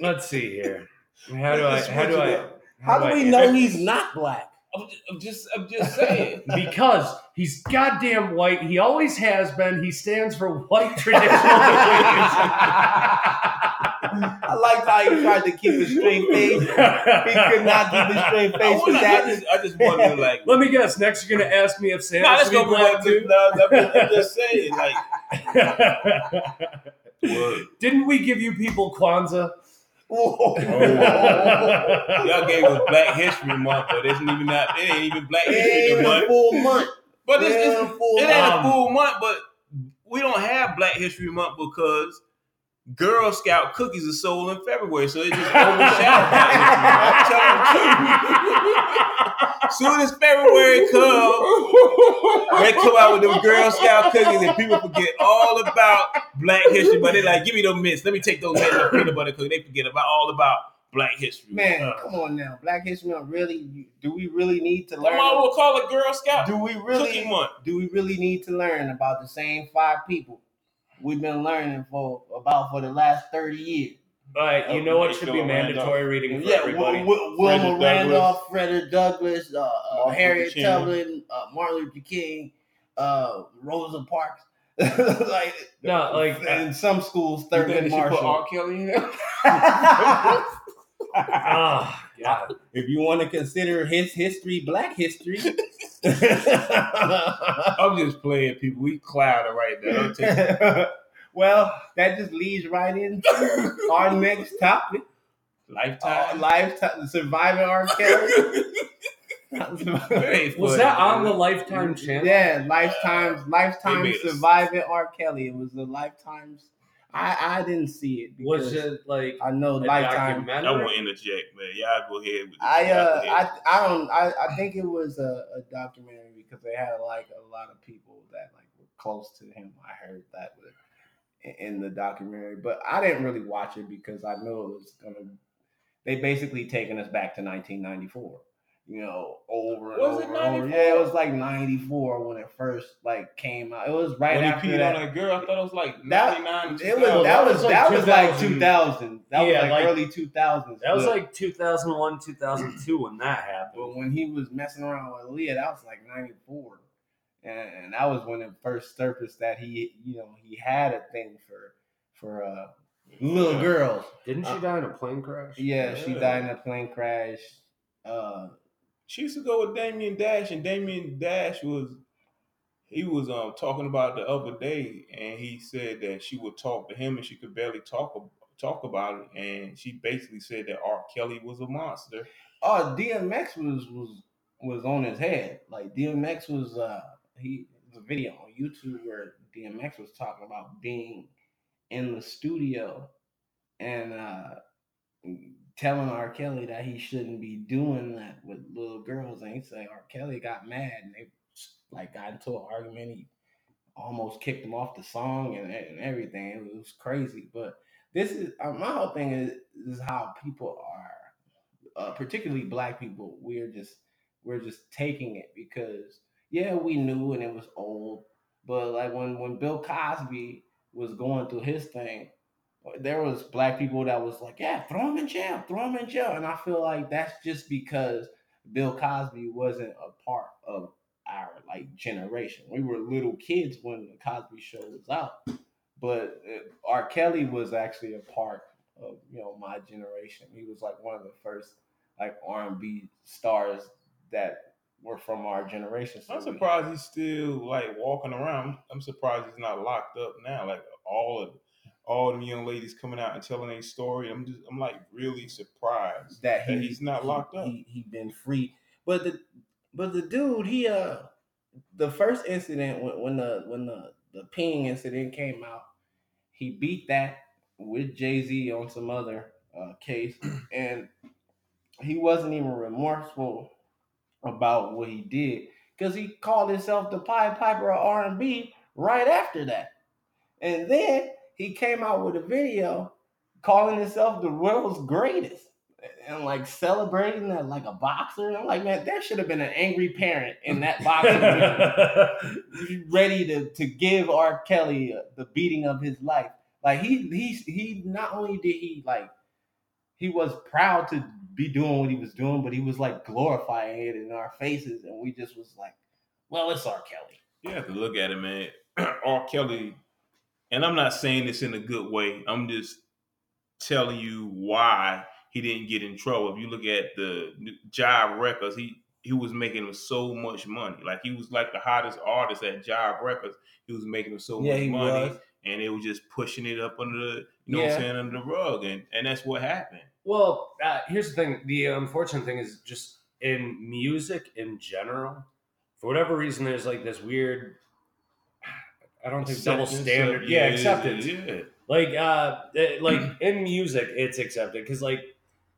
let's see here. How do I? How do I? How do we know he's not black? I'm just, I'm just, I'm just saying. Because he's goddamn white. He always has been. He stands for white traditional beliefs. I liked how he tried to keep a straight face. He could not keep a straight I, face wanna- with I that. just, I just wonder, like, Let me guess. Next, you're gonna ask me if Santa nah, that's should be gonna be black too. No, I'm just, I'm just saying, like, word. Didn't we give you people Kwanzaa? Whoa. Oh. y'all gave us Black History Month, but it's even not. It ain't even Black It History ain't even Month. full month. But it's, It it's, ain't a full month. it ain't month. A full month, but we don't have Black History Month because Girl Scout cookies are sold in February, so it just overshadowed Black History Month. I'm telling the truth. Soon as February comes, they come out with them Girl Scout cookies, and people forget all about Black History. But they like, give me those mints. Let me take those mints and peanut butter cookies. They forget about all about Black History. Man, Month. come on now. Black History Month, really? Do we really need to learn? Come on, we'll call it Girl Scout Do we Cookie really? Month. Do we really need to learn about the same five people we've been learning for about for the last thirty years? All right, you know what should be mandatory reading for Yeah, everybody? Wil- Wil- Wilma Frederick Randolph, Frederick Douglass, uh, uh, Harriet King. Tubman, uh, Martin Luther King, uh, Rosa Parks. like No, like, in some schools, You think Thurgood they put R. Marshall. Kelly in there? Oh, God. if you want to consider his history black history, I'm just playing people. We clouded right there. Don't take well, that just leads right into our next topic: uh, lifetime. lifetime surviving R. Kelly. Very Was that on the Lifetime channel? Yeah, lifetimes, They lifetime surviving R. Kelly. It was the lifetimes. I I didn't see it Was because it like I know lifetime. I won't interject, man. Y'all go ahead. With I uh ahead. I I don't I, I think it was a, a documentary because they had like a lot of people that like were close to him. I heard that with, in- in the documentary, but I didn't really watch it because I know it was gonna. They basically taking us back to 1994. You know, over and Was it over. and over. 94? Yeah, it was like 94 when it first like came out. It was right when he after peed that. on that girl, I thought it was like That- 99. It was 2000. that was was like that was like 2000. 2000. That was Yeah, like, like- early 2000s. That was but- like 2001, 2002 when that happened. But when he was messing around with Aaliyah, that was like '94, and, and that was when it first surfaced that he, you know, he had a thing for for uh, little girls. Didn't she die in a plane crash? Yeah, she died in a plane crash. Uh, She used to go with Damon Dash, and Damon Dash was he was um talking about the other day, and he said that she would talk to him, and she could barely talk talk about it, and she basically said that R. Kelly was a monster. oh, DMX was was was on his head. Like DMX was uh he there's a video on YouTube where DMX was talking about being in the studio and uh telling R. Kelly that he shouldn't be doing that with little girls, and he said R. Kelly got mad and they like got into an argument. He almost kicked him off the song and, and everything. It was crazy. But this is uh, my whole thing is is how people are, uh, particularly black people. We're just we're just taking it because yeah, we knew and it was old, but like when when Bill Cosby was going through his thing, there was black people that was like, yeah, throw him in jail, throw him in jail, and I feel like that's just because Bill Cosby wasn't a part of our like generation. We were little kids when the Cosby Show was out, but uh, R. Kelly was actually a part of you know my generation. He was like one of the first like R and B stars that were from our generation. So I'm we- surprised he's still like walking around. I'm surprised he's not locked up now. Like all of all them young ladies coming out and telling their story. I'm just I'm like really surprised that he, that he's not he- locked up. He he been free, but the but the dude he uh the first incident when, when the when the the peeing incident came out, he beat that with Jay Z on some other uh, case, and he wasn't even remorseful about what he did because he called himself the Pied Piper of R and B right after that, and then he came out with a video calling himself the world's greatest and like celebrating that like a boxer. And I'm like, man, there should have been an angry parent in that boxing ready to to give R. Kelly uh, the beating of his life. Like he he he not only did he like he was proud to be doing what he was doing, but he was like glorifying it in our faces, and we just was like, well, it's R. Kelly. You have to look at it, man. R. Kelly, and I'm not saying this in a good way. I'm just telling you why he didn't get in trouble. If you look at the Jive Records, he he was making him so much money. Like he was like the hottest artist at Jive Records. He was making him so Yeah, much money, was. and it was just pushing it up under the you know what I'm saying under the rug, and and that's what happened. Well, uh, here's the thing. The unfortunate thing is just in music in general, for whatever reason, there's like this weird. I don't think double standard. yeah, acceptance. Yeah, Like, uh, it- like in music, it's accepted because like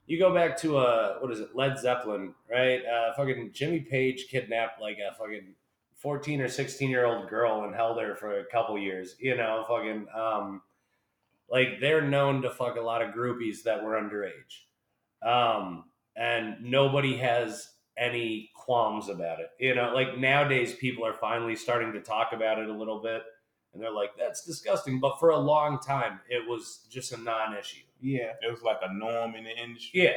you go back to uh, what is it, Led Zeppelin, right? Uh, fucking Jimmy Page kidnapped like a fucking fourteen or sixteen year old girl and held her for a couple years. You know, fucking um, like they're known to fuck a lot of groupies that were underage, um, and nobody has any qualms about it. You know, like nowadays people are finally starting to talk about it a little bit and they're like, "That's disgusting." But for a long time, it was just a non-issue. Yeah, it was like a norm in the industry. Yeah,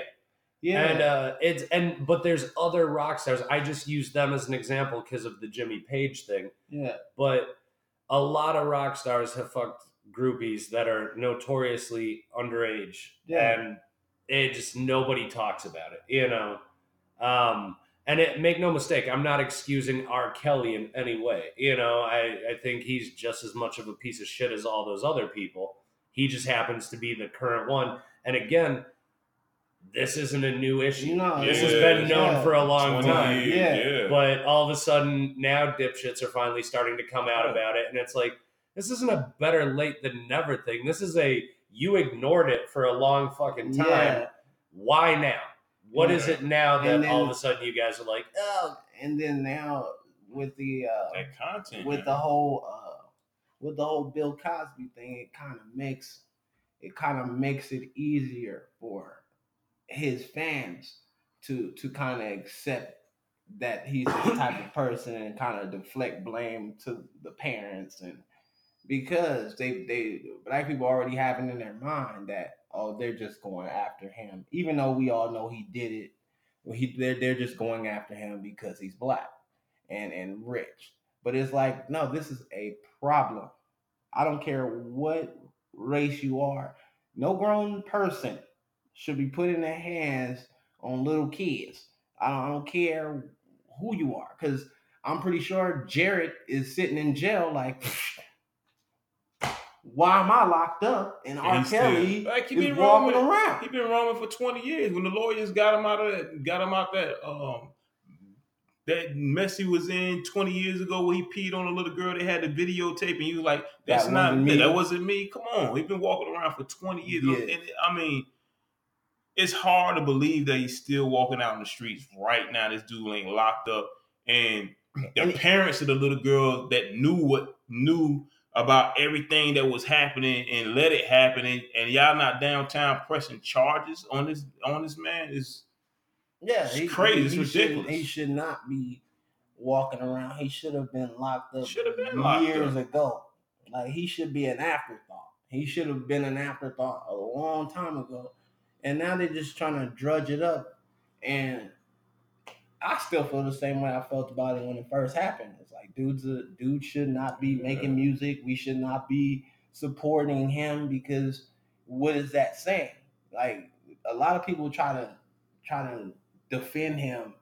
yeah, and uh, it's and but there's other rock stars. I just use them as an example because of the Jimmy Page thing. yeah, But a lot of rock stars have fucked groupies that are notoriously underage, Yeah. and it just nobody talks about it. You know. Um, and it, make no mistake, I'm not excusing R. Kelly in any way. You know, I, I think he's just as much of a piece of shit as all those other people. He just happens to be the current one. And again, this isn't a new issue. No, this yeah, has been known yeah. for a long 20 time. Yeah. yeah. But all of a sudden, now dipshits are finally starting to come out about it. And it's like, this isn't a better late than never thing. This is a, you ignored it for a long fucking time. yeah. Why now? What is Yeah. it now that then- all of a sudden you guys are like, Oh, and then now with the uh, that content with man. the whole uh, with the whole Bill Cosby thing, it kind of makes it kind of makes it easier for his fans to to kind of accept that he's this type of person and kind of deflect blame to the parents and because they they black people already have it in their mind that oh they're just going after him even though we all know he did it. He they're, they're just going after him because he's black and and rich. But it's like no this is a problem. I don't care what race you are no grown person should be putting their hands on little kids. I don't, I don't care who you are because i'm pretty sure jared is sitting in jail like why am i locked up and And r he still- kelly like he is been walking roaming, around he been roaming for twenty years. When the lawyers got him out of that, got him out that um that mess he was in twenty years ago, where he peed on a little girl. They had the videotape, and he was like, "That's That not me. me." That wasn't me." Come on, he's been walking around for twenty years, Yeah. and I mean. It's hard to believe that he's still walking out in the streets right now. This dude ain't locked up, and the And- parents of the little girl that knew what knew about everything that was happening and let it happen and, and y'all not downtown pressing charges on this on this man is Yeah, It's crazy. It's shouldn't- ridiculous. He should not be walking around. He should have been locked up Should have been locked years up. ago. Like he should be an afterthought. He should have been an afterthought a long time ago. And now they're just trying to drudge it up. And I still feel the same way I felt about it when it first happened. Like dudes, uh, dude should not be making music. We should not be supporting him because what is that saying? Like a lot of people try to try to defend him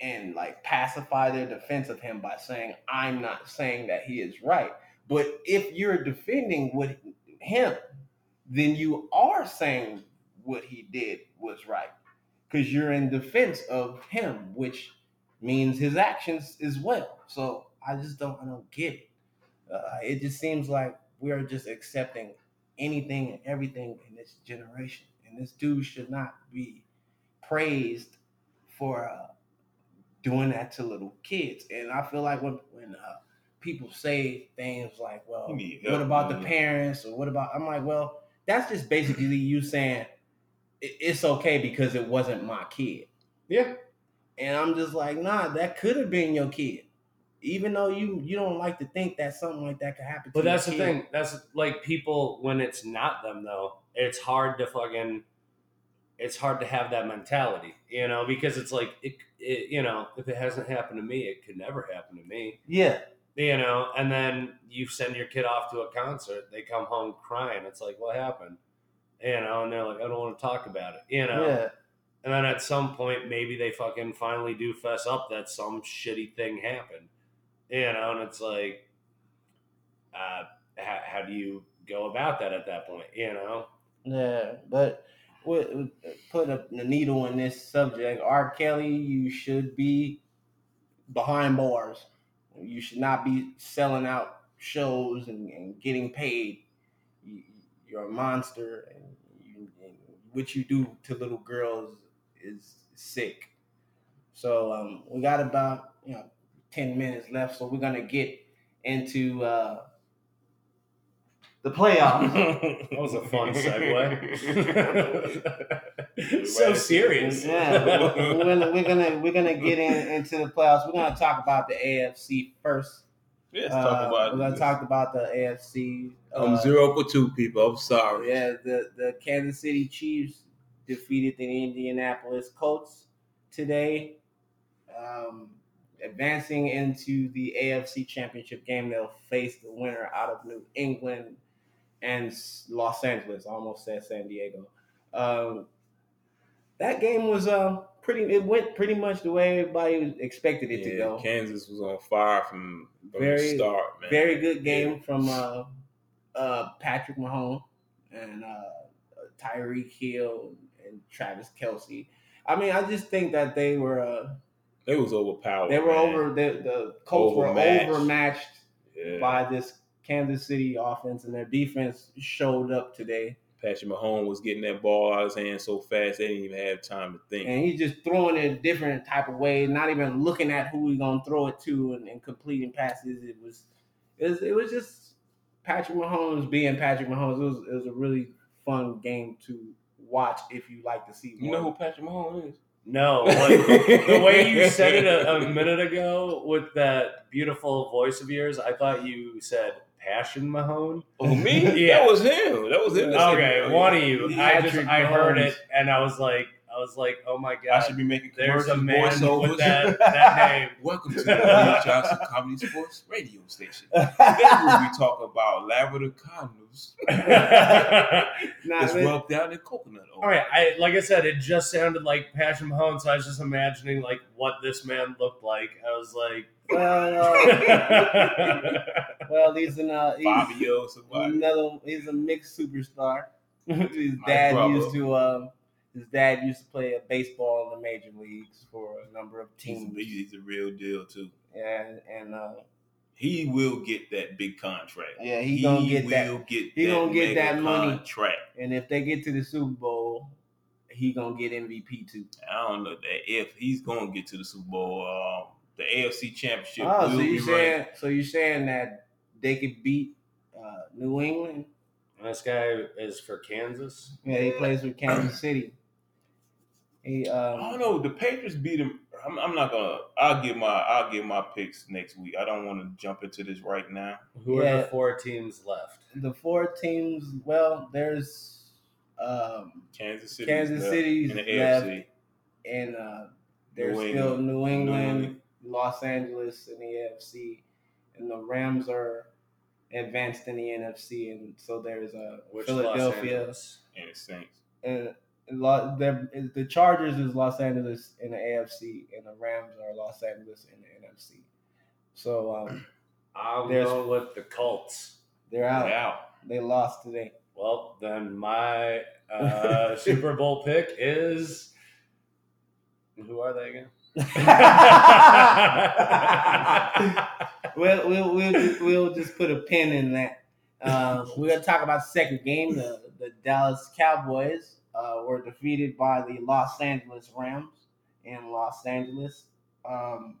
and like pacify their defense of him by saying I'm not saying that he is right. But if you're defending what him, then you are saying what he did was right because you're in defense of him, which means his actions as well. So I just don't, I don't get it. Uh, it just seems like we're just accepting anything and everything in this generation. And this dude should not be praised for uh, doing that to little kids. And I feel like when when uh, people say things like, "Well, need what about the parents?" or "What about?" I'm like, "Well, that's just basically you saying it's okay because it wasn't my kid." Yeah. And I'm just like, nah, that could have been your kid. Even though you you don't like to think that something like that could happen. But that's the kid. thing. That's like people when it's not them though. It's hard to fucking. It's hard to have that mentality, you know, because it's like it, it. You know, if it hasn't happened to me, it could never happen to me. Yeah, You know, and then you send your kid off to a concert. They come home crying. It's like, what happened? You know, and they're like, I don't want to talk about it. You know, yeah, and then at some point, maybe they fucking finally do fess up that some shitty thing happened. You know, and it's like, uh, how, how do you go about that at that point? You know? yeah. But with- put a, a needle in this subject. R. Kelly, you should be behind bars. You should not be selling out shows and, and getting paid. You, you're a monster, and, you, and what you do to little girls is sick. So um, we got about you know ten minutes left, so we're gonna get into uh, the playoffs. that was a fun segue. so serious. yeah, we're gonna we're gonna we're gonna get in, into the playoffs. We're gonna talk about the AFC first. Let's Uh, talk about We're gonna this. talk about the AFC. I'm uh, zero for two, people. I'm sorry. Yeah, the, the Kansas City Chiefs defeated the Indianapolis Colts today. Um, advancing into the AFC Championship game, they'll face the winner out of New England and Los Angeles. I almost said San Diego. Um, that game was uh, pretty. It went pretty much the way everybody expected it to go. Kansas was on fire from, from Very- the start, man. Very good game from uh, uh, Patrick Mahomes and uh, Tyreek Hill and Travis Kelce. I mean, I just think that they were uh, they was overpowered. they were man. over the the Colts Overmatched. were overmatched Yeah. by this Kansas City offense, and their defense showed up today. Patrick Mahomes was getting that ball out of his hand so fast they didn't even have time to think. And he's just throwing it a different type of way, not even looking at who he's gonna throw it to and, and completing passes. It was, it was, it was just Patrick Mahomes being Patrick Mahomes. It was, it was a really fun game to watch if you like to see you know who Patrick Mahomes is? No, like, the way you said it a, a minute ago with that beautiful voice of yours, I thought you said Passion Mahone. Oh, me? Yeah. That was him. That was him. that Okay, one of you. I just I heard it and I was like, I was like, oh my god, I should be making there's a man voiceovers. with that, that name. Welcome to the William Johnson Comedy Sports Radio Station. Today we'll be talking about Labrador Cardinals. Nah, It's but- rubbed down in coconut oil. All right, I like I said, it just sounded like Passion Mahone, so I was just imagining like what this man looked like. I was like, well, uh, well, he's an uh, he's Fabio, somebody. another. He's a mixed superstar. his dad brother. used to. Um, his dad used to play a baseball in the major leagues for a number of He's, teams. he's a real deal too. and and uh, He will get that big contract. yeah, he, gonna get will that. get he that gonna get that money. contract. And if they get to the Super Bowl, he gonna get MVP too. I don't know that if he's gonna get to the Super Bowl, um, the AFC Championship Oh, so you right. saying so you saying that they could beat uh, New England? This guy is for Kansas. Yeah, he plays with Kansas City. He I um, don't know. The Patriots beat him. I'm, I'm not gonna. I'll give my. I'll give my picks next week. I don't want to jump into this right now. Who are the four teams left? the four teams. Well, there's um, Kansas City. Kansas City's in the left. AFC. and uh, there's New still England. New England, England. Los Angeles in the AFC, and the Rams are advanced in the NFC, and so there's a Which Philadelphia and the Saints. and. The Chargers is Los Angeles in the AFC, and the Rams are Los Angeles in the NFC. So um, I'm There's- going with the Colts. they're out. They're out. They lost today. Well, then my uh, Super Bowl pick is. Who are they again? we'll, we'll, we'll, just, we'll just put a pin in that. Uh, we're gonna talk about the second game. The the Dallas Cowboys uh, were defeated by the Los Angeles Rams in Los Angeles. Um,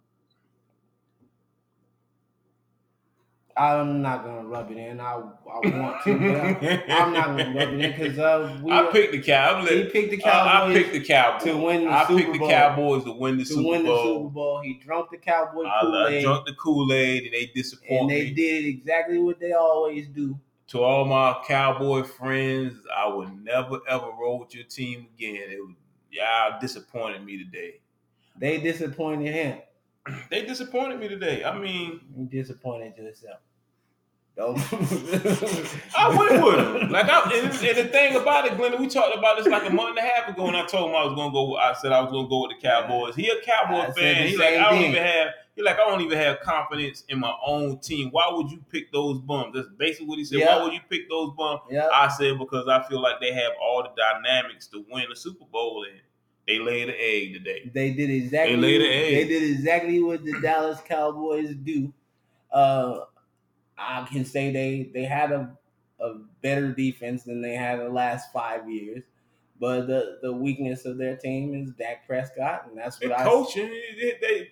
I'm not gonna rub it in. I, I want to, but I'm, I'm not gonna rub it in because uh, we I picked the Cowboys. he picked the I, I picked the Cowboys to win the I Super picked the Bowl. Cowboys to win the to Super win the Bowl. Super Bowl. He drunk the Cowboy I, Kool I Aid, drunk the Kool Aid and they disappointed and they me. did exactly what they always do. To all my Cowboy friends, I would never ever roll with your team again. It was, y'all disappointed me today. They disappointed him. They disappointed me today. I mean, You disappointed yourself. Don't. I went with him. Like, I, and, and the thing about it, Glenn, we talked about this like a month and a half ago, and I told him I was gonna go. I said I was gonna go with the Cowboys. He a Cowboy I fan. the He like same I don't thing. even have. He like I don't even have confidence in my own team. Why would you pick those bums? That's basically what he said. Yeah. Why would you pick those bums? yeah. I said because I feel like they have all the dynamics to win the Super Bowl, and they laid the egg today. They did exactly. They laid an what- egg. They did exactly what the Dallas Cowboys do. Uh, I can say they they had a a better defense than they had the last five years, but the the weakness of their team is Dak Prescott, and that's what I coaching, they, they-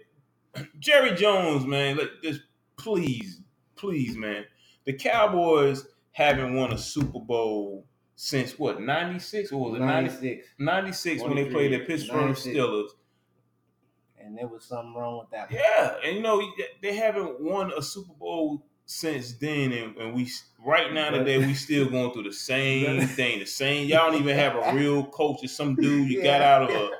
Jerry Jones, man, like just please, please, man. The Cowboys haven't won a Super Bowl since what, 96 or was it 96, 96 when they played the Pittsburgh 96. Steelers? and there was something wrong with that. Yeah, and you know they haven't won a Super Bowl since then, and, and we right now today we still going through the same thing. The same. Y'all don't even have a real coach. It's some dude you got out of a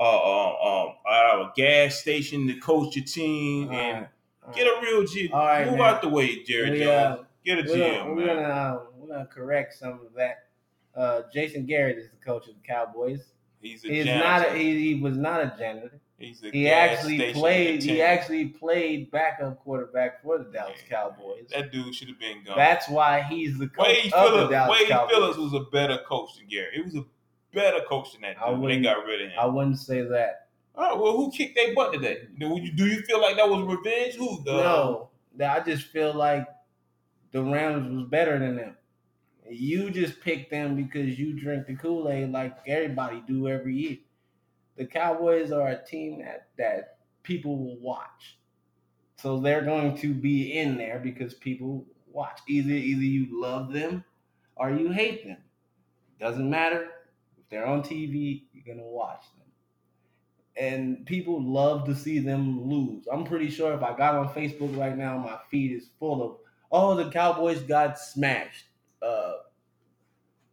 uh, uh, um, out of a gas station to coach your team, All and right, get a real G. All right, Move man. out the way, Jerry We, Jones. uh, Get a we're GM, gonna, we're gonna uh, we're gonna correct some of that. Uh, Jason Garrett is the coach of the Cowboys. He's a He's not. A, he, he was not a janitor. He's a He actually played. He actually played backup quarterback for the Dallas Cowboys. That dude should have been gone. That's why he's the coach Wade of the Phillips. Dallas Wade Cowboys. Phillips was a better coach than Garrett. He was a better coach than that I dude. They wouldn't- got rid of him. I wouldn't say that. All right, well, who kicked their butt today? Do you, do you feel like that was revenge? Who? The, no, that I just feel like the Rams was better than them. You just pick them because you drink the Kool Aid like everybody do every year. The Cowboys are a team that that people will watch, so they're going to be in there because people watch. Either either you love them or you hate them. Doesn't matter if they're on TV. You're gonna watch them and people love to see them lose. I'm pretty sure if I got on Facebook right now, my feed is full of oh the Cowboys got smashed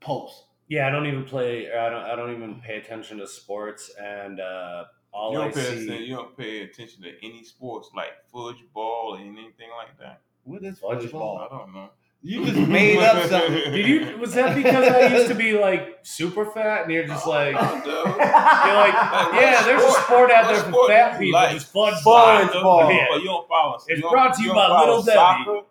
posts. Yeah, I don't even play. I don't. I don't even pay attention to sports, and uh, all you I don't, pay see. attention, you don't pay attention to any sports like fudge ball or anything like that. What is Fudge football? I don't know. You just made up something. Did you? Was that because I used to be like super fat, and you're just like, Oh, you're like, Like, yeah, what there's a sport- sport out there for fat people. like? Just fudge Fudge ball. Soccer? ball. Yeah. But you don't follow. It's you don't- brought to you don't by Little Debbie. Soccer?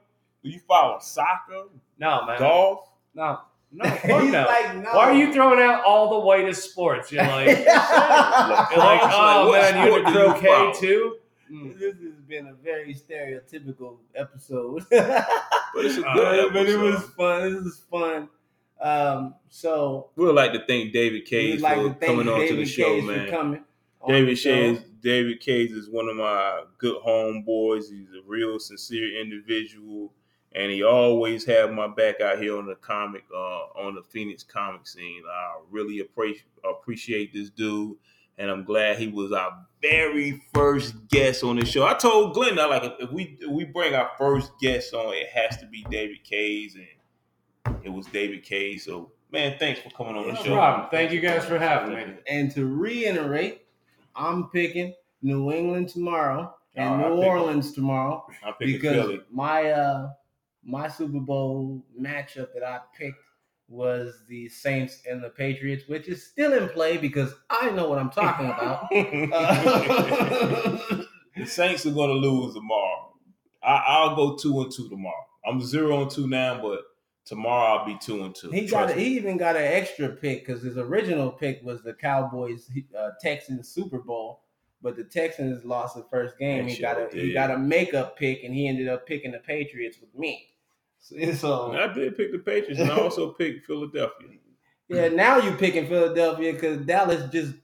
Do you follow soccer, No, man. golf? No, no, He's no. like, no. Why are you throwing out all the whitest sports? You're like, you're like, oh what man, you sport into do croquet too? Mm. This has been a very stereotypical episode. But it's a Uh, good but it was fun. This was fun. Um, so We would like to thank David we'd Kays like for to thank coming on to the David show, Kays man. coming. David show. Kays, David Kays is one of my good homeboys. He's a real sincere individual, and he always had my back out here on the comic, uh, on the Phoenix comic scene. I really appreciate appreciate this dude, and I'm glad he was our very first guest on the show. I told Glenn, I like if- if we if we bring our first guest on, it has to be David Kays, and it was David Kays. So, man, thanks for coming on the show. No problem. Thank you guys for having me. And to reiterate, I'm picking New England tomorrow and Oh, New pick- Orleans tomorrow I'm because Philly. my uh my Super Bowl matchup that I picked was the Saints and the Patriots, which is still in play because I know what I'm talking about. Uh, The Saints are going to lose tomorrow. I, I'll go two and two tomorrow. I'm zero and two now, but tomorrow I'll be two and two. he got a, he even got an extra pick because his original pick was the Cowboys uh, Texans Super Bowl, but the Texans lost the first game. He got a he got a makeup pick, and he ended up picking the Patriots with me. So I did pick the Patriots, and I also picked Philadelphia. yeah, now you picking Philadelphia because Dallas just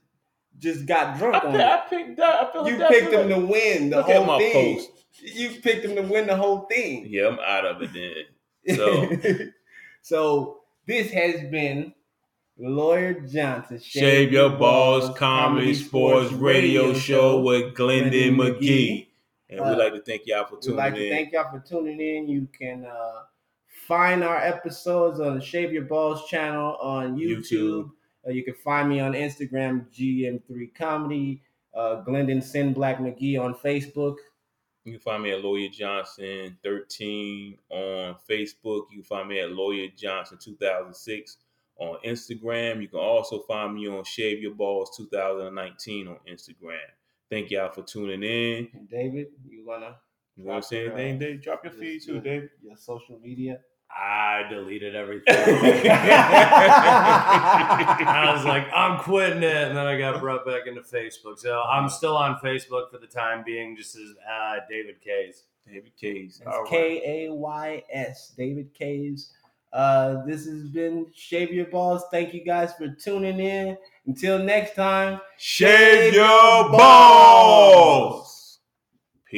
just got I, drunk on picked, it. I picked that. You picked them to win the Look whole thing. post. You picked them to win the whole thing. Yeah, I'm out of it then. So- so this has been Lawyer Johnson. Shave Your Balls Comedy Sports Radio Show with Glendon Glendon McGee. And Uh, we'd like to thank y'all for tuning in. We'd like to thank y'all for tuning in. You can uh, find our episodes on the Shave Your Balls channel on YouTube. YouTube. Uh, you can find me on Instagram, GM3 Comedy, uh, Glendon Sin Black McGee on Facebook. You can find me at Lawyer Johnson 13 on Facebook. You can find me at Lawyer Johnson 2006 on Instagram. You can also find me on Shave Your Balls 2019 on Instagram. Thank y'all for tuning in. And David, you wanna You want to say anything, Dave? Drop your feed too, Dave. Your social media. I deleted everything. I was like, I'm quitting it, and then I got brought back into Facebook. So I'm still on Facebook for the time being, just as uh, David Kays. David Kays. It's K A Y S. David Kays. Uh, this has been Shave Your Balls. Thank you guys for tuning in. Until next time. Shave your balls.